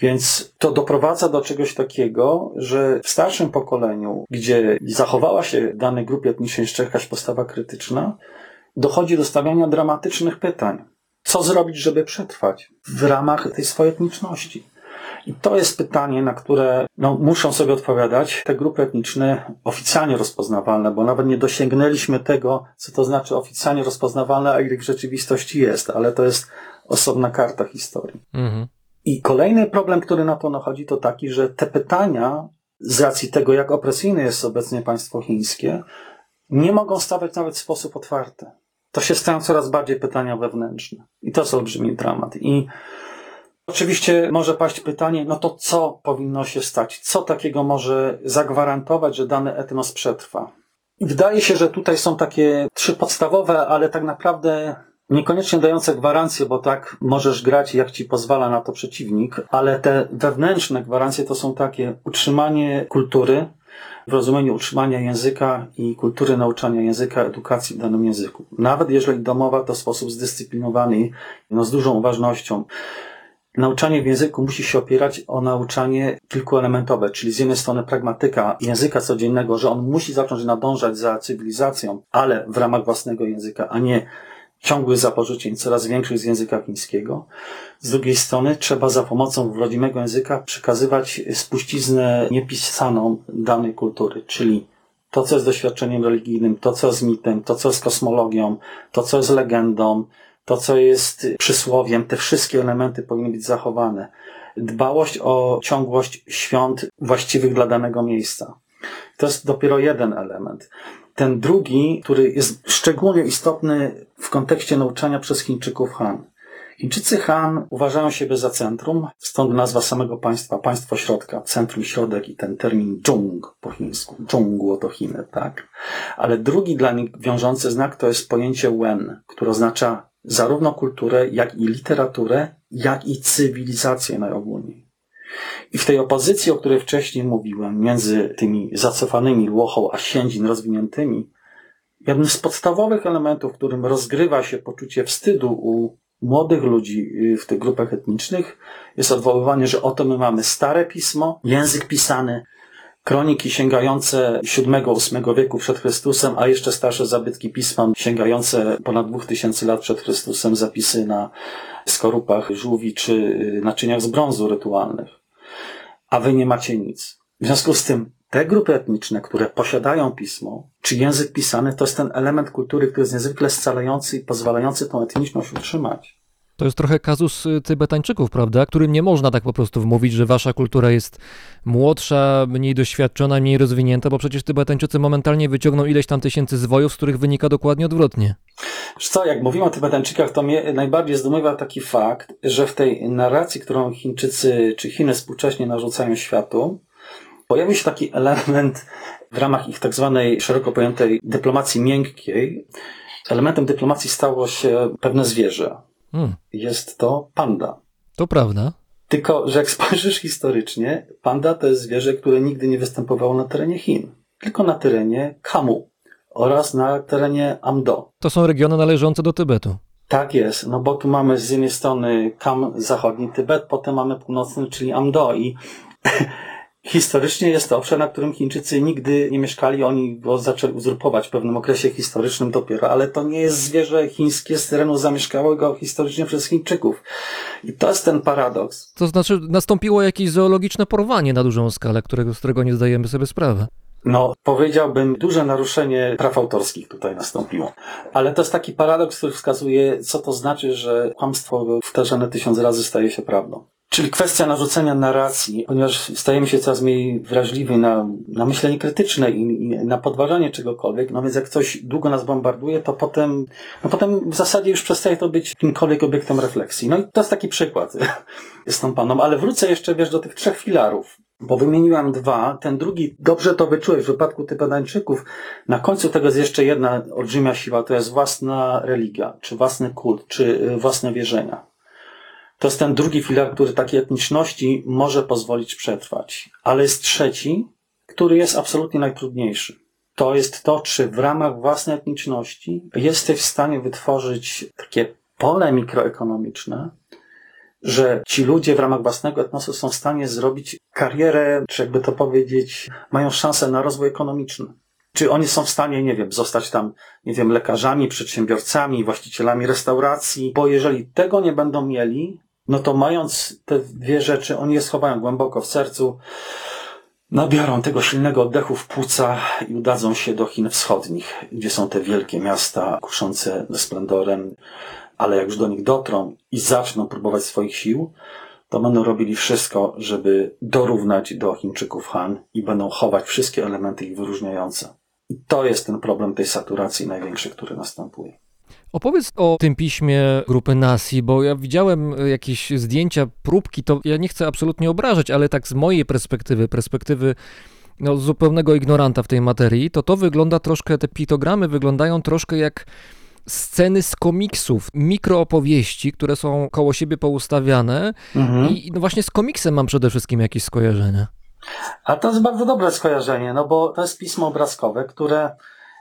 Więc to doprowadza do czegoś takiego, że w starszym pokoleniu, gdzie zachowała się w danej grupie etnicznej jeszcze jakaś postawa krytyczna, dochodzi do stawiania dramatycznych pytań. Co zrobić, żeby przetrwać w ramach tej swojej etniczności? I to jest pytanie, na które no, muszą sobie odpowiadać te grupy etniczne oficjalnie rozpoznawalne, bo nawet nie dosięgnęliśmy tego, co to znaczy oficjalnie rozpoznawalne, a ile w rzeczywistości jest, ale to jest osobna karta historii. Mhm. I kolejny problem, który na to nachodzi, to taki, że te pytania, z racji tego, jak opresyjne jest obecnie państwo chińskie, nie mogą stawiać nawet w sposób otwarty. To się stają coraz bardziej pytania wewnętrzne. I to jest olbrzymi dramat. I oczywiście może paść pytanie, no to co powinno się stać? Co takiego może zagwarantować, że dany etnos przetrwa? Wydaje się, że tutaj są takie trzy podstawowe, ale tak naprawdę niekoniecznie dające gwarancje, bo tak możesz grać, jak ci pozwala na to przeciwnik, ale te wewnętrzne gwarancje to są takie utrzymanie kultury, w rozumieniu utrzymania języka i kultury nauczania języka, edukacji w danym języku. Nawet jeżeli domowa, to w sposób zdyscyplinowany, no z dużą uważnością. Nauczanie w języku musi się opierać o nauczanie kilkuelementowe, czyli z jednej strony pragmatyka języka codziennego, że on musi zacząć nadążać za cywilizacją, ale w ramach własnego języka, a nie ciągłych zapożyczeń coraz większych z języka chińskiego. Z drugiej strony trzeba za pomocą rodzimego języka przekazywać spuściznę niepisaną danej kultury, czyli to, co jest doświadczeniem religijnym, to, co jest mitem, to, co jest kosmologią, to, co jest legendą, to, co jest przysłowiem, te wszystkie elementy powinny być zachowane. Dbałość o ciągłość świąt właściwych dla danego miejsca. To jest dopiero jeden element. Ten drugi, który jest szczególnie istotny w kontekście nauczania przez Chińczyków Han. Chińczycy Han uważają siebie za centrum, stąd nazwa samego państwa, państwo środka, centrum środek i ten termin Zhong po chińsku. Zhongguo to Chiny, tak. Ale drugi dla nich wiążący znak to jest pojęcie Wen, które oznacza zarówno kulturę, jak i literaturę, jak i cywilizację najogólniej. I w tej opozycji, o której wcześniej mówiłem, między tymi zacofanymi Łochą a Siędzin rozwiniętymi, jednym z podstawowych elementów, w którym rozgrywa się poczucie wstydu u młodych ludzi y, w tych grupach etnicznych, jest odwoływanie, że oto my mamy stare pismo, język pisany, kroniki sięgające VII-VIII wieku przed Chrystusem, a jeszcze starsze zabytki pisma sięgające ponad 2000 lat przed Chrystusem, zapisy na skorupach żółwi czy y, naczyniach z brązu rytualnych. A wy nie macie nic. W związku z tym te grupy etniczne, które posiadają pismo, czy język pisany, to jest ten element kultury, który jest niezwykle scalający i pozwalający tą etniczność utrzymać. To jest trochę kazus y, Tybetańczyków, prawda? Którym nie można tak po prostu wmówić, że wasza kultura jest młodsza, mniej doświadczona, mniej rozwinięta, bo przecież Tybetańczycy momentalnie wyciągną ileś tam tysięcy zwojów, z których wynika dokładnie odwrotnie. Wiesz co, jak mówimy o Tybetańczykach, to mnie najbardziej zdumiewa taki fakt, że w tej narracji, którą Chińczycy czy Chiny współcześnie narzucają światu, pojawił się taki element w ramach ich tak zwanej szeroko pojętej dyplomacji miękkiej. Elementem dyplomacji stało się pewne zwierzę. Hmm, Jest to panda. to prawda. Tylko, że jak spojrzysz historycznie, panda to jest zwierzę, które nigdy nie występowało na terenie Chin, tylko na terenie Kamu oraz na terenie Amdo. To są regiony należące do Tybetu. Tak jest, no bo tu mamy z jednej strony Kam, zachodni Tybet, potem mamy północny, czyli Amdo i historycznie jest to obszar, na którym Chińczycy nigdy nie mieszkali, oni go zaczęli uzurpować w pewnym okresie historycznym dopiero, ale to nie jest zwierzę chińskie z terenu zamieszkałego historycznie przez Chińczyków. I to jest ten paradoks. To znaczy, nastąpiło jakieś zoologiczne porwanie na dużą skalę, którego, z którego nie zdajemy sobie sprawy. No, powiedziałbym, duże naruszenie praw autorskich tutaj nastąpiło. Ale to jest taki paradoks, który wskazuje, co to znaczy, że kłamstwo powtarzane tysiąc razy staje się prawdą. Czyli kwestia narzucenia narracji, ponieważ stajemy się coraz mniej wrażliwi na, na myślenie krytyczne i, i na podważanie czegokolwiek, no więc jak coś długo nas bombarduje, to potem, no potem w zasadzie już przestaje to być jakimkolwiek obiektem refleksji. No i to jest taki przykład z tą paną. Ale wrócę jeszcze, wiesz, do tych trzech filarów. Bo wymieniłam dwa, ten drugi dobrze to wyczułeś w wypadku Tybetańczyków. Na końcu tego jest jeszcze jedna olbrzymia siła, to jest własna religia, czy własny kult, czy y, własne wierzenia. To jest ten drugi filar, który takiej etniczności może pozwolić przetrwać. Ale jest trzeci, który jest absolutnie najtrudniejszy. To jest to, czy w ramach własnej etniczności jesteś w stanie wytworzyć takie pole mikroekonomiczne, że ci ludzie w ramach własnego etnosu są w stanie zrobić karierę, czy jakby to powiedzieć, mają szansę na rozwój ekonomiczny. Czy oni są w stanie, nie wiem, zostać tam, nie wiem, lekarzami, przedsiębiorcami, właścicielami restauracji, bo jeżeli tego nie będą mieli, no to mając te dwie rzeczy, oni je schowają głęboko w sercu, nabiorą tego silnego oddechu w płuca i udadzą się do Chin wschodnich, gdzie są te wielkie miasta kuszące splendorem, ale jak już do nich dotrą i zaczną próbować swoich sił, to będą robili wszystko, żeby dorównać do Chińczyków Han i będą chować wszystkie elementy ich wyróżniające. I to jest ten problem tej saturacji największy, który następuje. Opowiedz o tym piśmie grupy Nasi, bo ja widziałem e, jakieś zdjęcia, próbki, to ja nie chcę absolutnie obrażać, ale tak z mojej perspektywy, perspektywy no, zupełnego ignoranta w tej materii, to to wygląda troszkę, te piktogramy wyglądają troszkę jak sceny z komiksów, mikroopowieści, które są koło siebie poustawiane Mhm. i no właśnie z komiksem mam przede wszystkim jakieś skojarzenia. A to jest bardzo dobre skojarzenie, no bo to jest pismo obrazkowe, które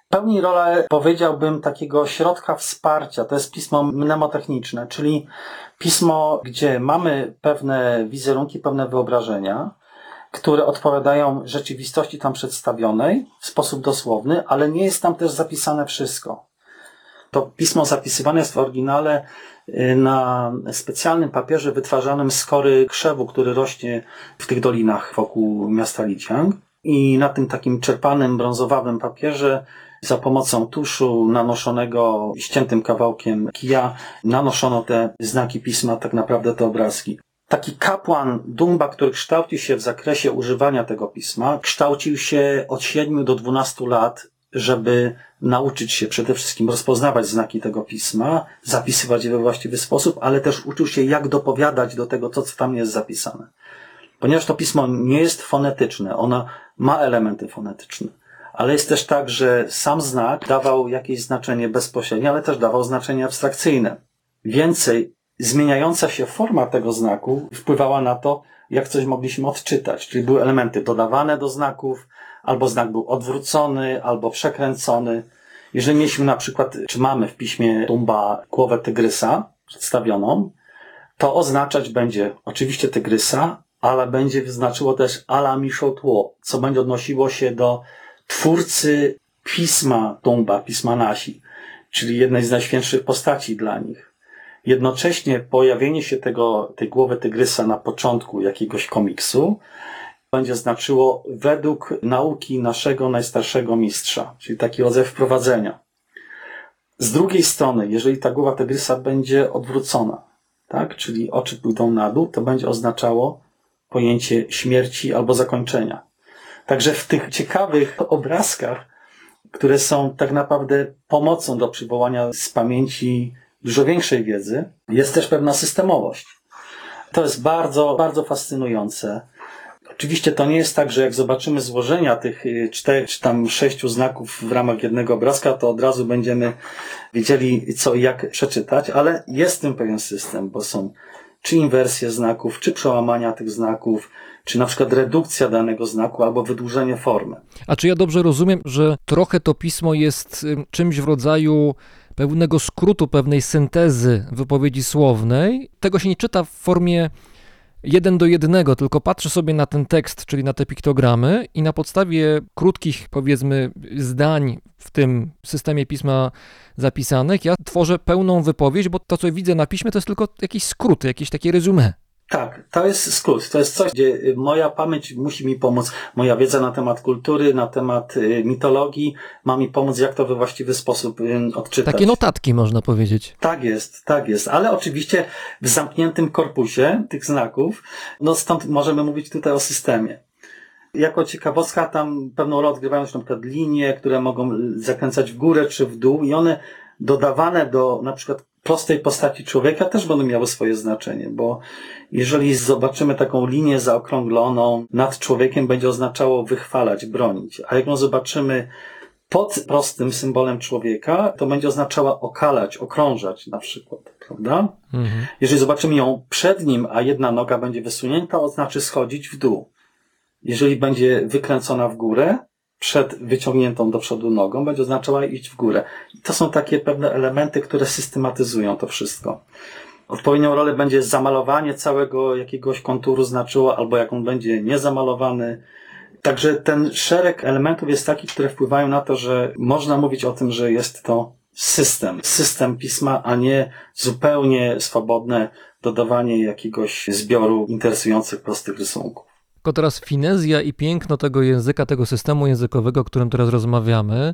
pełni rolę, powiedziałbym, takiego środka wsparcia. To jest pismo mnemotechniczne, czyli pismo, gdzie mamy pewne wizerunki, pewne wyobrażenia, które odpowiadają rzeczywistości tam przedstawionej w sposób dosłowny, ale nie jest tam też zapisane wszystko. To pismo zapisywane jest w oryginale y, na specjalnym papierze wytwarzanym z kory krzewu, który rośnie w tych dolinach wokół miasta Liciang. I na tym takim czerpanym brązowawym papierze za pomocą tuszu nanoszonego ściętym kawałkiem kija nanoszono te znaki pisma, tak naprawdę te obrazki. Taki kapłan Dumba, który kształci się w zakresie używania tego pisma, kształcił się od 7 do 12 lat, żeby nauczyć się przede wszystkim rozpoznawać znaki tego pisma, zapisywać je we właściwy sposób, ale też uczył się, jak dopowiadać do tego, to, co tam jest zapisane. Ponieważ to pismo nie jest fonetyczne, ono ma elementy fonetyczne, ale jest też tak, że sam znak dawał jakieś znaczenie bezpośrednie, ale też dawał znaczenie abstrakcyjne. Więcej, zmieniająca się forma tego znaku wpływała na to, jak coś mogliśmy odczytać, czyli były elementy dodawane do znaków, albo znak był odwrócony, albo przekręcony. Jeżeli mieliśmy na przykład, czy mamy w piśmie Tumba głowę tygrysa przedstawioną, to oznaczać będzie oczywiście tygrysa, ale będzie znaczyło też ala Miszotło, co będzie odnosiło się do twórcy pisma Tumba, pisma Nasi, czyli jednej z najświętszych postaci dla nich. Jednocześnie pojawienie się tego, tej głowy tygrysa na początku jakiegoś komiksu będzie znaczyło według nauki naszego najstarszego mistrza, czyli taki rodzaj wprowadzenia. Z drugiej strony, jeżeli ta głowa tygrysa będzie odwrócona, tak, czyli oczy pójdą na dół, to będzie oznaczało pojęcie śmierci albo zakończenia. Także w tych ciekawych obrazkach, które są tak naprawdę pomocą do przywołania z pamięci dużo większej wiedzy, jest też pewna systemowość. To jest bardzo, bardzo fascynujące. Oczywiście to nie jest tak, że jak zobaczymy złożenia tych y, czterech czy tam sześciu znaków w ramach jednego obrazka, to od razu będziemy wiedzieli co i jak przeczytać, ale jest w tym pewien system, bo są czy inwersje znaków, czy przełamania tych znaków, czy na przykład redukcja danego znaku albo wydłużenie formy. A czy ja dobrze rozumiem, że trochę to pismo jest ym, czymś w rodzaju pewnego skrótu, pewnej syntezy wypowiedzi słownej? Tego się nie czyta w formie jeden do jednego, tylko patrzę sobie na ten tekst, czyli na te piktogramy i na podstawie krótkich, powiedzmy, zdań w tym systemie pisma zapisanych, ja tworzę pełną wypowiedź, bo to, co widzę na piśmie, to jest tylko jakiś skrót, jakieś takie resume. Tak, to jest skrót. To jest coś, gdzie y, moja pamięć musi mi pomóc, moja wiedza na temat kultury, na temat y, mitologii ma mi pomóc, jak to we właściwy sposób y, odczytać. Takie notatki, można powiedzieć. Tak jest, tak jest, ale oczywiście w zamkniętym korpusie tych znaków, no stąd możemy mówić tutaj o systemie. Jako ciekawostka tam pewną rolę odgrywają na przykład linie, które mogą zakręcać w górę czy w dół i one dodawane do na przykład prostej postaci człowieka też będą miały swoje znaczenie, bo jeżeli zobaczymy taką linię zaokrągloną nad człowiekiem, będzie oznaczało wychwalać, bronić, a jak ją zobaczymy pod prostym symbolem człowieka, to będzie oznaczała okalać, okrążać na przykład, prawda? Mhm. Jeżeli zobaczymy ją przed nim, a jedna noga będzie wysunięta, oznaczy schodzić w dół. Jeżeli będzie wykręcona w górę, przed wyciągniętą do przodu nogą, będzie oznaczała iść w górę. I to są takie pewne elementy, które systematyzują to wszystko. Odpowiednią rolę będzie zamalowanie całego jakiegoś konturu znaczyło, albo jak on będzie niezamalowany. Także ten szereg elementów jest taki, które wpływają na to, że można mówić o tym, że jest to system. System pisma, a nie zupełnie swobodne dodawanie jakiegoś zbioru interesujących prostych rysunków. Tylko teraz finezja i piękno tego języka, tego systemu językowego, o którym teraz rozmawiamy,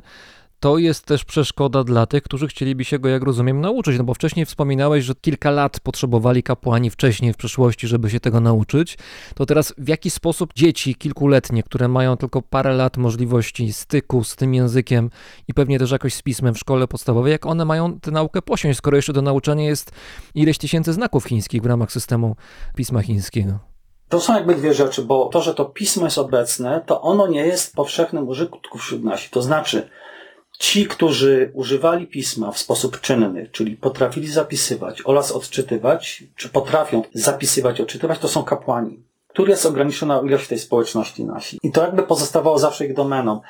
to jest też przeszkoda dla tych, którzy chcieliby się go, jak rozumiem, nauczyć. No bo wcześniej wspominałeś, że kilka lat potrzebowali kapłani wcześniej w przeszłości, żeby się tego nauczyć. To teraz w jaki sposób dzieci kilkuletnie, które mają tylko parę lat możliwości styku z tym językiem i pewnie też jakoś z pismem w szkole podstawowej, jak one mają tę naukę posiąść, skoro jeszcze do nauczania jest ileś tysięcy znaków chińskich w ramach systemu pisma chińskiego? To są jakby dwie rzeczy, bo to, że to pismo jest obecne, to ono nie jest powszechnym użytku wśród nasi. To znaczy, ci, którzy używali pisma w sposób czynny, czyli potrafili zapisywać oraz odczytywać, czy potrafią zapisywać, odczytywać, to są kapłani. który jest ograniczona ilość tej społeczności nasi. I to jakby pozostawało zawsze ich domeną.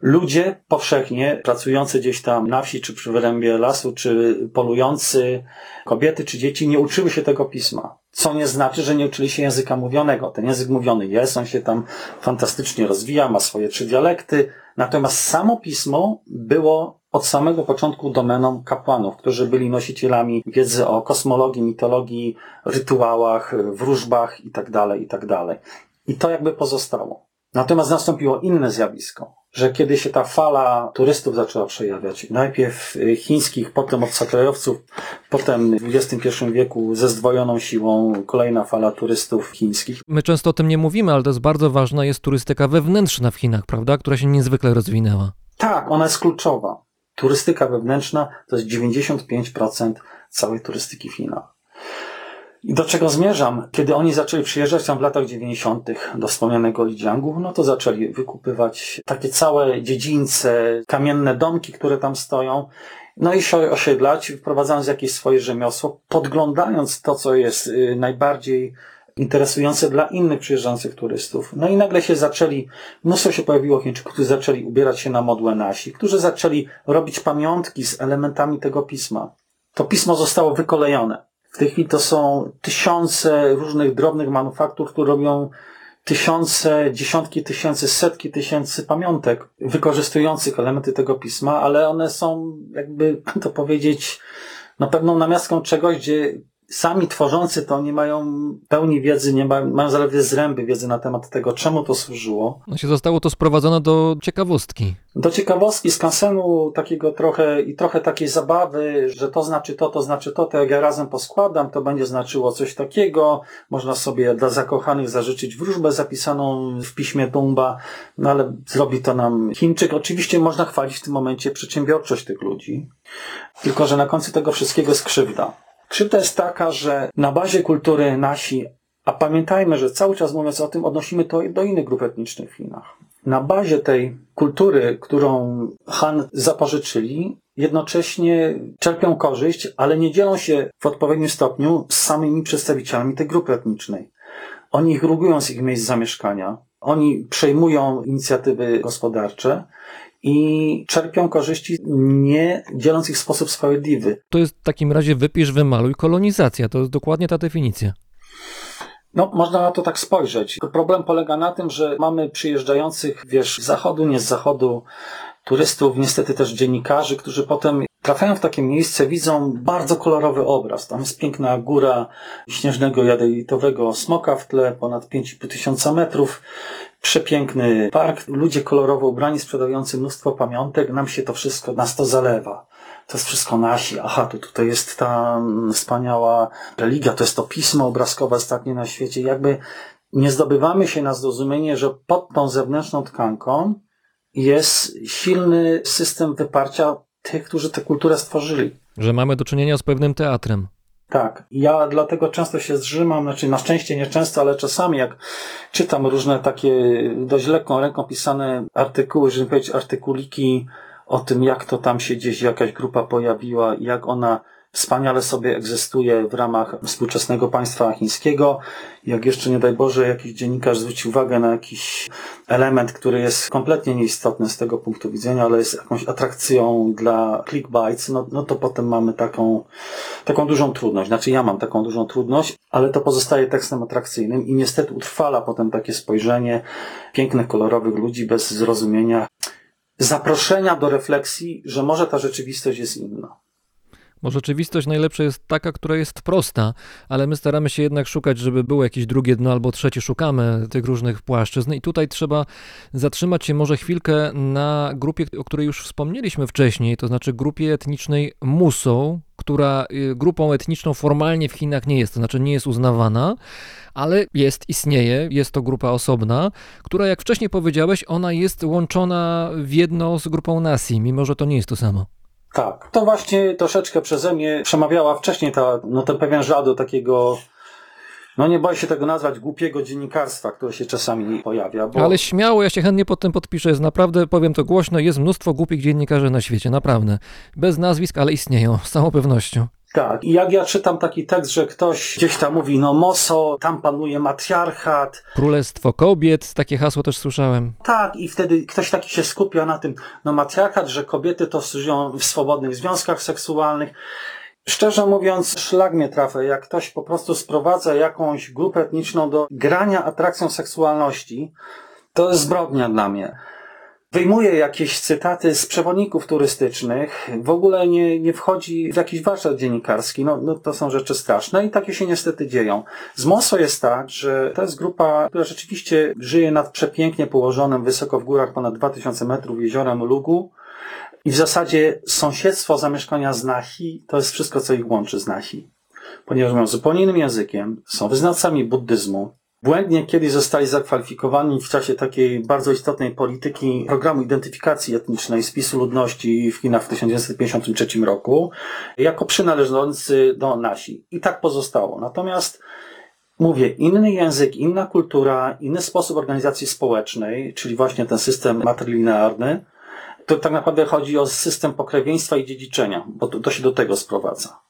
Ludzie powszechnie pracujący gdzieś tam na wsi, czy przy wyrębie lasu, czy polujący, kobiety czy dzieci nie uczyły się tego pisma. Co nie znaczy, że nie uczyli się języka mówionego. Ten język mówiony jest, on się tam fantastycznie rozwija, ma swoje trzy dialekty. Natomiast samo pismo było od samego początku domeną kapłanów, którzy byli nosicielami wiedzy o kosmologii, mitologii, rytuałach, wróżbach itd., itd. I to jakby pozostało. Natomiast nastąpiło inne zjawisko, że kiedy się ta fala turystów zaczęła przejawiać, najpierw y, chińskich, potem obcokrajowców, potem w XXI wieku ze zdwojoną siłą kolejna fala turystów chińskich. My często o tym nie mówimy, ale to jest bardzo ważna, jest turystyka wewnętrzna w Chinach, prawda? Która się niezwykle rozwinęła. Tak, ona jest kluczowa. Turystyka wewnętrzna to jest 95% całej turystyki w Chinach. Do czego zmierzam? Kiedy oni zaczęli przyjeżdżać tam w latach 90. do wspomnianego Lijiangu, no to zaczęli wykupywać takie całe dziedzińce, kamienne domki, które tam stoją, no i się osiedlać, wprowadzając jakieś swoje rzemiosło, podglądając to, co jest y, najbardziej interesujące dla innych przyjeżdżających turystów. No i nagle się zaczęli, mnóstwo się pojawiło Chińczyków, którzy zaczęli ubierać się na modłę nasi, którzy zaczęli robić pamiątki z elementami tego pisma. To pismo zostało wykolejone. W tej chwili to są tysiące różnych drobnych manufaktur, które robią tysiące, dziesiątki tysięcy, setki tysięcy pamiątek wykorzystujących elementy tego pisma, ale one są, jakby to powiedzieć, no pewną namiastką czegoś, gdzie sami tworzący to nie mają pełni wiedzy, nie mają, mają zaledwie zręby wiedzy na temat tego, czemu to służyło. No się zostało to sprowadzone do ciekawostki. Do ciekawostki skansenu takiego trochę i trochę takiej zabawy, że to znaczy to, to znaczy to, to jak ja razem poskładam, to będzie znaczyło coś takiego. Można sobie dla zakochanych zażyczyć wróżbę zapisaną w piśmie Dumba, no ale zrobi to nam Chińczyk. Oczywiście można chwalić w tym momencie przedsiębiorczość tych ludzi, tylko że na końcu tego wszystkiego jest krzywda. Krzywda jest taka, że na bazie kultury nasi, a pamiętajmy, że cały czas mówiąc o tym, odnosimy to do innych grup etnicznych w Chinach. Na bazie tej kultury, którą Han zapożyczyli, jednocześnie czerpią korzyść, ale nie dzielą się w odpowiednim stopniu z samymi przedstawicielami tej grupy etnicznej. Oni ich rugują z ich miejsc zamieszkania, oni przejmują inicjatywy gospodarcze i czerpią korzyści, nie dzieląc ich w sposób sprawiedliwy. To jest w takim razie wypisz, wymaluj, kolonizacja. To jest dokładnie ta definicja. No, można na to tak spojrzeć. Problem polega na tym, że mamy przyjeżdżających, wiesz, z zachodu, nie z zachodu, turystów, niestety też dziennikarzy, którzy potem trafiają w takie miejsce, widzą bardzo kolorowy obraz. Tam jest piękna góra śnieżnego jadeitowego smoka w tle, ponad 5,5 tysiąca metrów. Przepiękny park, ludzie kolorowo ubrani, sprzedający mnóstwo pamiątek. Nam się to wszystko, nas to zalewa. To jest wszystko nasi. Aha, to tutaj jest ta mm, wspaniała religia, to jest to pismo obrazkowe ostatnie na świecie. Jakby nie zdobywamy się na zrozumienie, że pod tą zewnętrzną tkanką jest silny system wyparcia tych, którzy tę kulturę stworzyli. Że mamy do czynienia z pewnym teatrem. Tak. Ja dlatego często się zrzymam, znaczy na szczęście nie często, ale czasami jak czytam różne takie dość lekką ręką pisane artykuły, żeby powiedzieć artykuliki o tym, jak to tam się gdzieś jakaś grupa pojawiła, jak ona wspaniale sobie egzystuje w ramach współczesnego państwa chińskiego. Jak jeszcze nie daj Boże jakiś dziennikarz zwróci uwagę na jakiś element, który jest kompletnie nieistotny z tego punktu widzenia, ale jest jakąś atrakcją dla clickbites, no, no to potem mamy taką, taką dużą trudność. Znaczy ja mam taką dużą trudność, ale to pozostaje tekstem atrakcyjnym i niestety utrwala potem takie spojrzenie pięknych, kolorowych ludzi bez zrozumienia, zaproszenia do refleksji, że może ta rzeczywistość jest inna. Bo rzeczywistość najlepsza jest taka, która jest prosta, ale my staramy się jednak szukać, żeby było jakieś drugie dno albo trzecie, szukamy tych różnych płaszczyzn. I tutaj trzeba zatrzymać się może chwilkę na grupie, o której już wspomnieliśmy wcześniej, to znaczy grupie etnicznej Musą, która y, grupą etniczną formalnie w Chinach nie jest, to znaczy nie jest uznawana, ale jest, istnieje, jest to grupa osobna, która, jak wcześniej powiedziałeś, ona jest łączona w jedno z grupą Nasi, mimo że to nie jest to samo. Tak. To właśnie troszeczkę przeze mnie przemawiała wcześniej ta, no ten pewien żal do takiego, no nie boję się tego nazwać, głupiego dziennikarstwa, które się czasami pojawia. Bo... Ale śmiało, ja się chętnie pod tym podpiszę. Jest naprawdę, powiem to głośno, jest mnóstwo głupich dziennikarzy na świecie, naprawdę. Bez nazwisk, ale istnieją, z całą pewnością. Tak, i jak ja czytam taki tekst, że ktoś gdzieś tam mówi, no Moso, tam panuje matriarchat, Królestwo kobiet, takie hasło też słyszałem. tak, i wtedy ktoś taki się skupia na tym, no matriarchat, że kobiety to żyją w swobodnych związkach seksualnych. Szczerze mówiąc, szlak mnie trafia, jak ktoś po prostu sprowadza jakąś grupę etniczną do grania atrakcją seksualności, to jest zbrodnia dla mnie. Wyjmuje jakieś cytaty z przewodników turystycznych, w ogóle nie, nie wchodzi w jakiś warsztat dziennikarski, no, no to są rzeczy straszne i takie się niestety dzieją. Z Moso jest tak, że to jest grupa, która rzeczywiście żyje nad przepięknie położonym wysoko w górach ponad 2000 metrów jeziorem Lugu i w zasadzie sąsiedztwo zamieszkania z Nahi to jest wszystko, co ich łączy z Nahi. Ponieważ mówią zupełnie innym językiem, są wyznawcami buddyzmu, Błędnie kiedyś zostali zakwalifikowani w czasie takiej bardzo istotnej polityki programu identyfikacji etnicznej spisu ludności w Chinach w 1953 roku jako przynależący do nasi. I tak pozostało. Natomiast mówię, inny język, inna kultura, inny sposób organizacji społecznej, czyli właśnie ten system matrylinearny, to tak naprawdę chodzi o system pokrewieństwa i dziedziczenia, bo to, to się do tego sprowadza.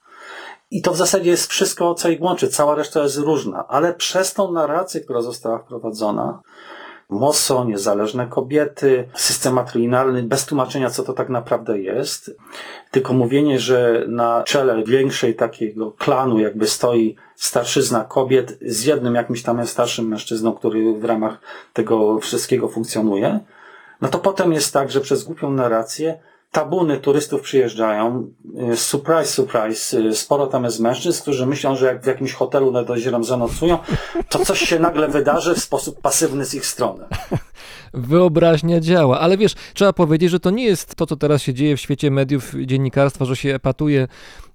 I to w zasadzie jest wszystko, co ich łączy. Cała reszta jest różna, ale przez tą narrację, która została wprowadzona, MOSO, niezależne kobiety, system matrilinearny, bez tłumaczenia, co to tak naprawdę jest, tylko mówienie, że na czele większej takiego klanu jakby stoi starszyzna kobiet z jednym jakimś tam starszym mężczyzną, który w ramach tego wszystkiego funkcjonuje, no to potem jest tak, że przez głupią narrację tabuny turystów przyjeżdżają. Y, Surprise, surprise. y, Sporo tam jest mężczyzn, którzy myślą, że jak w jakimś hotelu nad jeziorem zanocują, to coś się nagle wydarzy w sposób pasywny z ich strony. Wyobraźnia działa, ale wiesz, trzeba powiedzieć, że to nie jest to, co teraz się dzieje w świecie mediów, dziennikarstwa, że się epatuje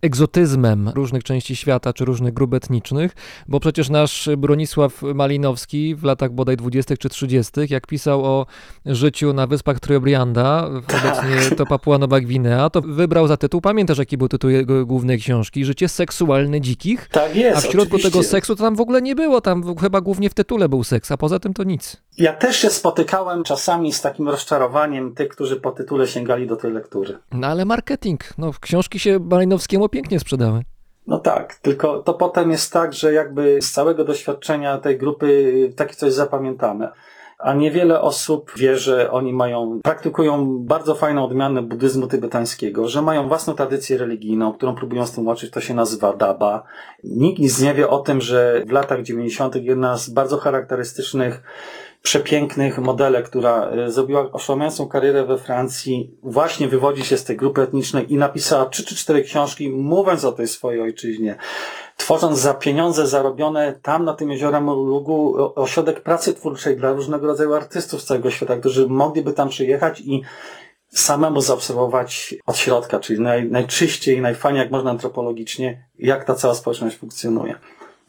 egzotyzmem różnych części świata czy różnych grup etnicznych, bo przecież nasz Bronisław Malinowski w latach bodaj 20 czy 30, jak pisał o życiu na wyspach Triobrianda, obecnie to Papua Nowa Gwinea, to wybrał za tytuł, pamiętasz jaki był tytuł jego głównej książki? Życie seksualne dzikich? Tak jest. A w środku oczywiście. tego seksu to tam w ogóle nie było, tam chyba głównie w tytule był seks, a poza tym to nic. Ja też się spotykałem czasami z takim rozczarowaniem tych, którzy po tytule sięgali do tej lektury. No ale marketing, no książki się Malinowskiemu pięknie sprzedały. No tak, tylko to potem jest tak, że jakby z całego doświadczenia tej grupy takie coś zapamiętamy. A niewiele osób wie, że oni mają, praktykują bardzo fajną odmianę buddyzmu tybetańskiego, że mają własną tradycję religijną, którą próbują stłumaczyć, to się nazywa daba. Nikt nic nie wie o tym, że w latach 90. jedna z bardzo charakterystycznych przepięknych modelek, która e, zrobiła oszałamiającą karierę we Francji, właśnie wywodzi się z tej grupy etnicznej i napisała trzy czy cztery książki, mówiąc o tej swojej ojczyźnie, tworząc za pieniądze zarobione tam na tym jeziorem Lugu o- ośrodek pracy twórczej dla różnego rodzaju artystów z całego świata, którzy mogliby tam przyjechać i samemu zaobserwować od środka, czyli naj, najczyściej, najfajniej jak można antropologicznie, jak ta cała społeczność funkcjonuje.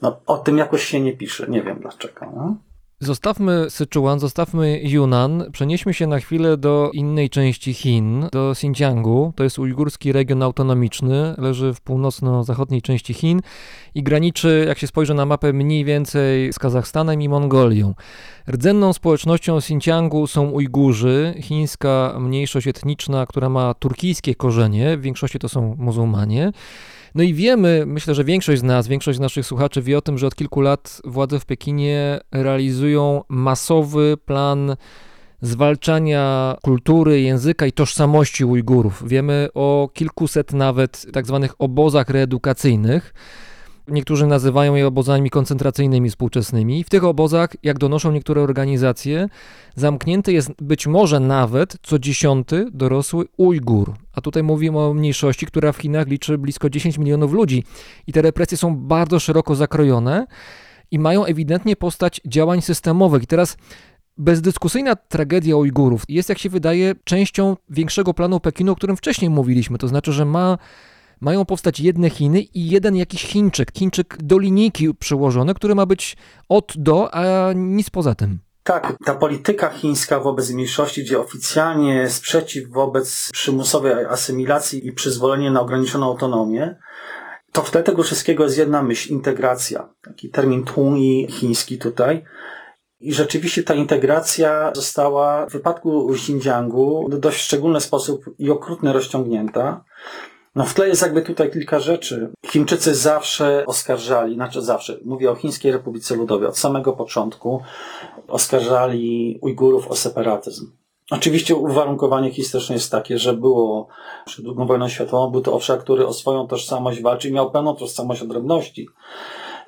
No, o tym jakoś się nie pisze, nie wiem dlaczego. No? Zostawmy Syczuan, zostawmy Yunnan, przenieśmy się na chwilę do innej części Chin, do Xinjiangu. To jest ujgurski region autonomiczny, leży w północno-zachodniej części Chin i graniczy, jak się spojrzy na mapę, mniej więcej z Kazachstanem i Mongolią. Rdzenną społecznością Xinjiangu są Ujgurzy, chińska mniejszość etniczna, która ma turkijskie korzenie, w większości to są muzułmanie. No i wiemy, myślę, że większość z nas, większość z naszych słuchaczy wie o tym, że od kilku lat władze w Pekinie realizują masowy plan zwalczania kultury, języka i tożsamości Ujgurów. Wiemy o kilkuset nawet tak zwanych obozach reedukacyjnych. Niektórzy nazywają je obozami koncentracyjnymi współczesnymi. W tych obozach, jak donoszą niektóre organizacje, zamknięty jest być może nawet co dziesiąty dorosły Ujgur. A tutaj mówimy o mniejszości, która w Chinach liczy blisko 10 milionów ludzi. I te represje są bardzo szeroko zakrojone i mają ewidentnie postać działań systemowych. I teraz bezdyskusyjna tragedia Ujgurów jest, jak się wydaje, częścią większego planu Pekinu, o którym wcześniej mówiliśmy. To znaczy, że ma mają powstać jedne Chiny i jeden jakiś Chińczyk, Chińczyk do linijki przyłożony, który ma być od do, a nic poza tym. Tak, ta polityka chińska wobec mniejszości, gdzie oficjalnie sprzeciw wobec przymusowej asymilacji i przyzwolenie na ograniczoną autonomię, to w tle tego wszystkiego jest jedna myśl, integracja. Taki termin tłumi chiński tutaj. I rzeczywiście ta integracja została w wypadku Xinjiangu w dość szczególny sposób i okrutnie rozciągnięta. No w tle jest jakby tutaj kilka rzeczy. Chińczycy zawsze oskarżali, znaczy zawsze, mówię o Chińskiej Republice Ludowej, od samego początku oskarżali Ujgurów o separatyzm. Oczywiście uwarunkowanie historyczne jest takie, że było przed II wojną światową, był to obszar, który o swoją tożsamość walczy i miał pełną tożsamość odrębności.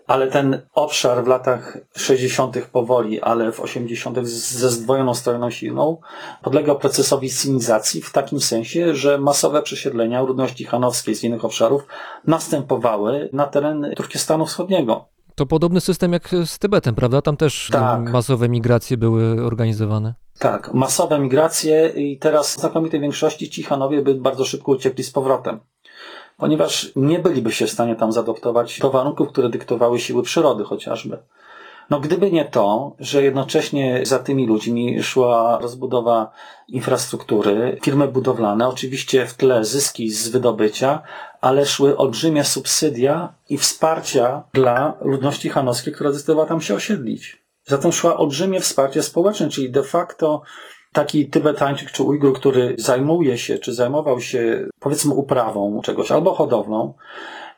Ale ten obszar w latach 60. powoli, ale w 80. z- ze zdwojoną stroną silną, podlegał procesowi sinizacji w takim sensie, że masowe przesiedlenia ludności chanowskiej z innych obszarów następowały na teren Turkestanu Wschodniego. To podobny system jak z Tybetem, prawda? Tam też Tak. masowe migracje były organizowane. Tak, masowe migracje i teraz w znakomitej większości ci Hanowie by bardzo szybko uciekli z powrotem. Ponieważ nie byliby się w stanie tam zadoptować do warunków, które dyktowały siły przyrody chociażby. No gdyby nie to, że jednocześnie za tymi ludźmi szła rozbudowa infrastruktury, firmy budowlane, oczywiście w tle zyski z wydobycia, ale szły olbrzymie subsydia i wsparcia dla ludności hanowskiej, która zdecydowała tam się osiedlić. Zatem szła olbrzymie wsparcie społeczne, czyli de facto taki Tybetańczyk czy Ujgur, który zajmuje się, czy zajmował się powiedzmy uprawą czegoś albo hodowlą,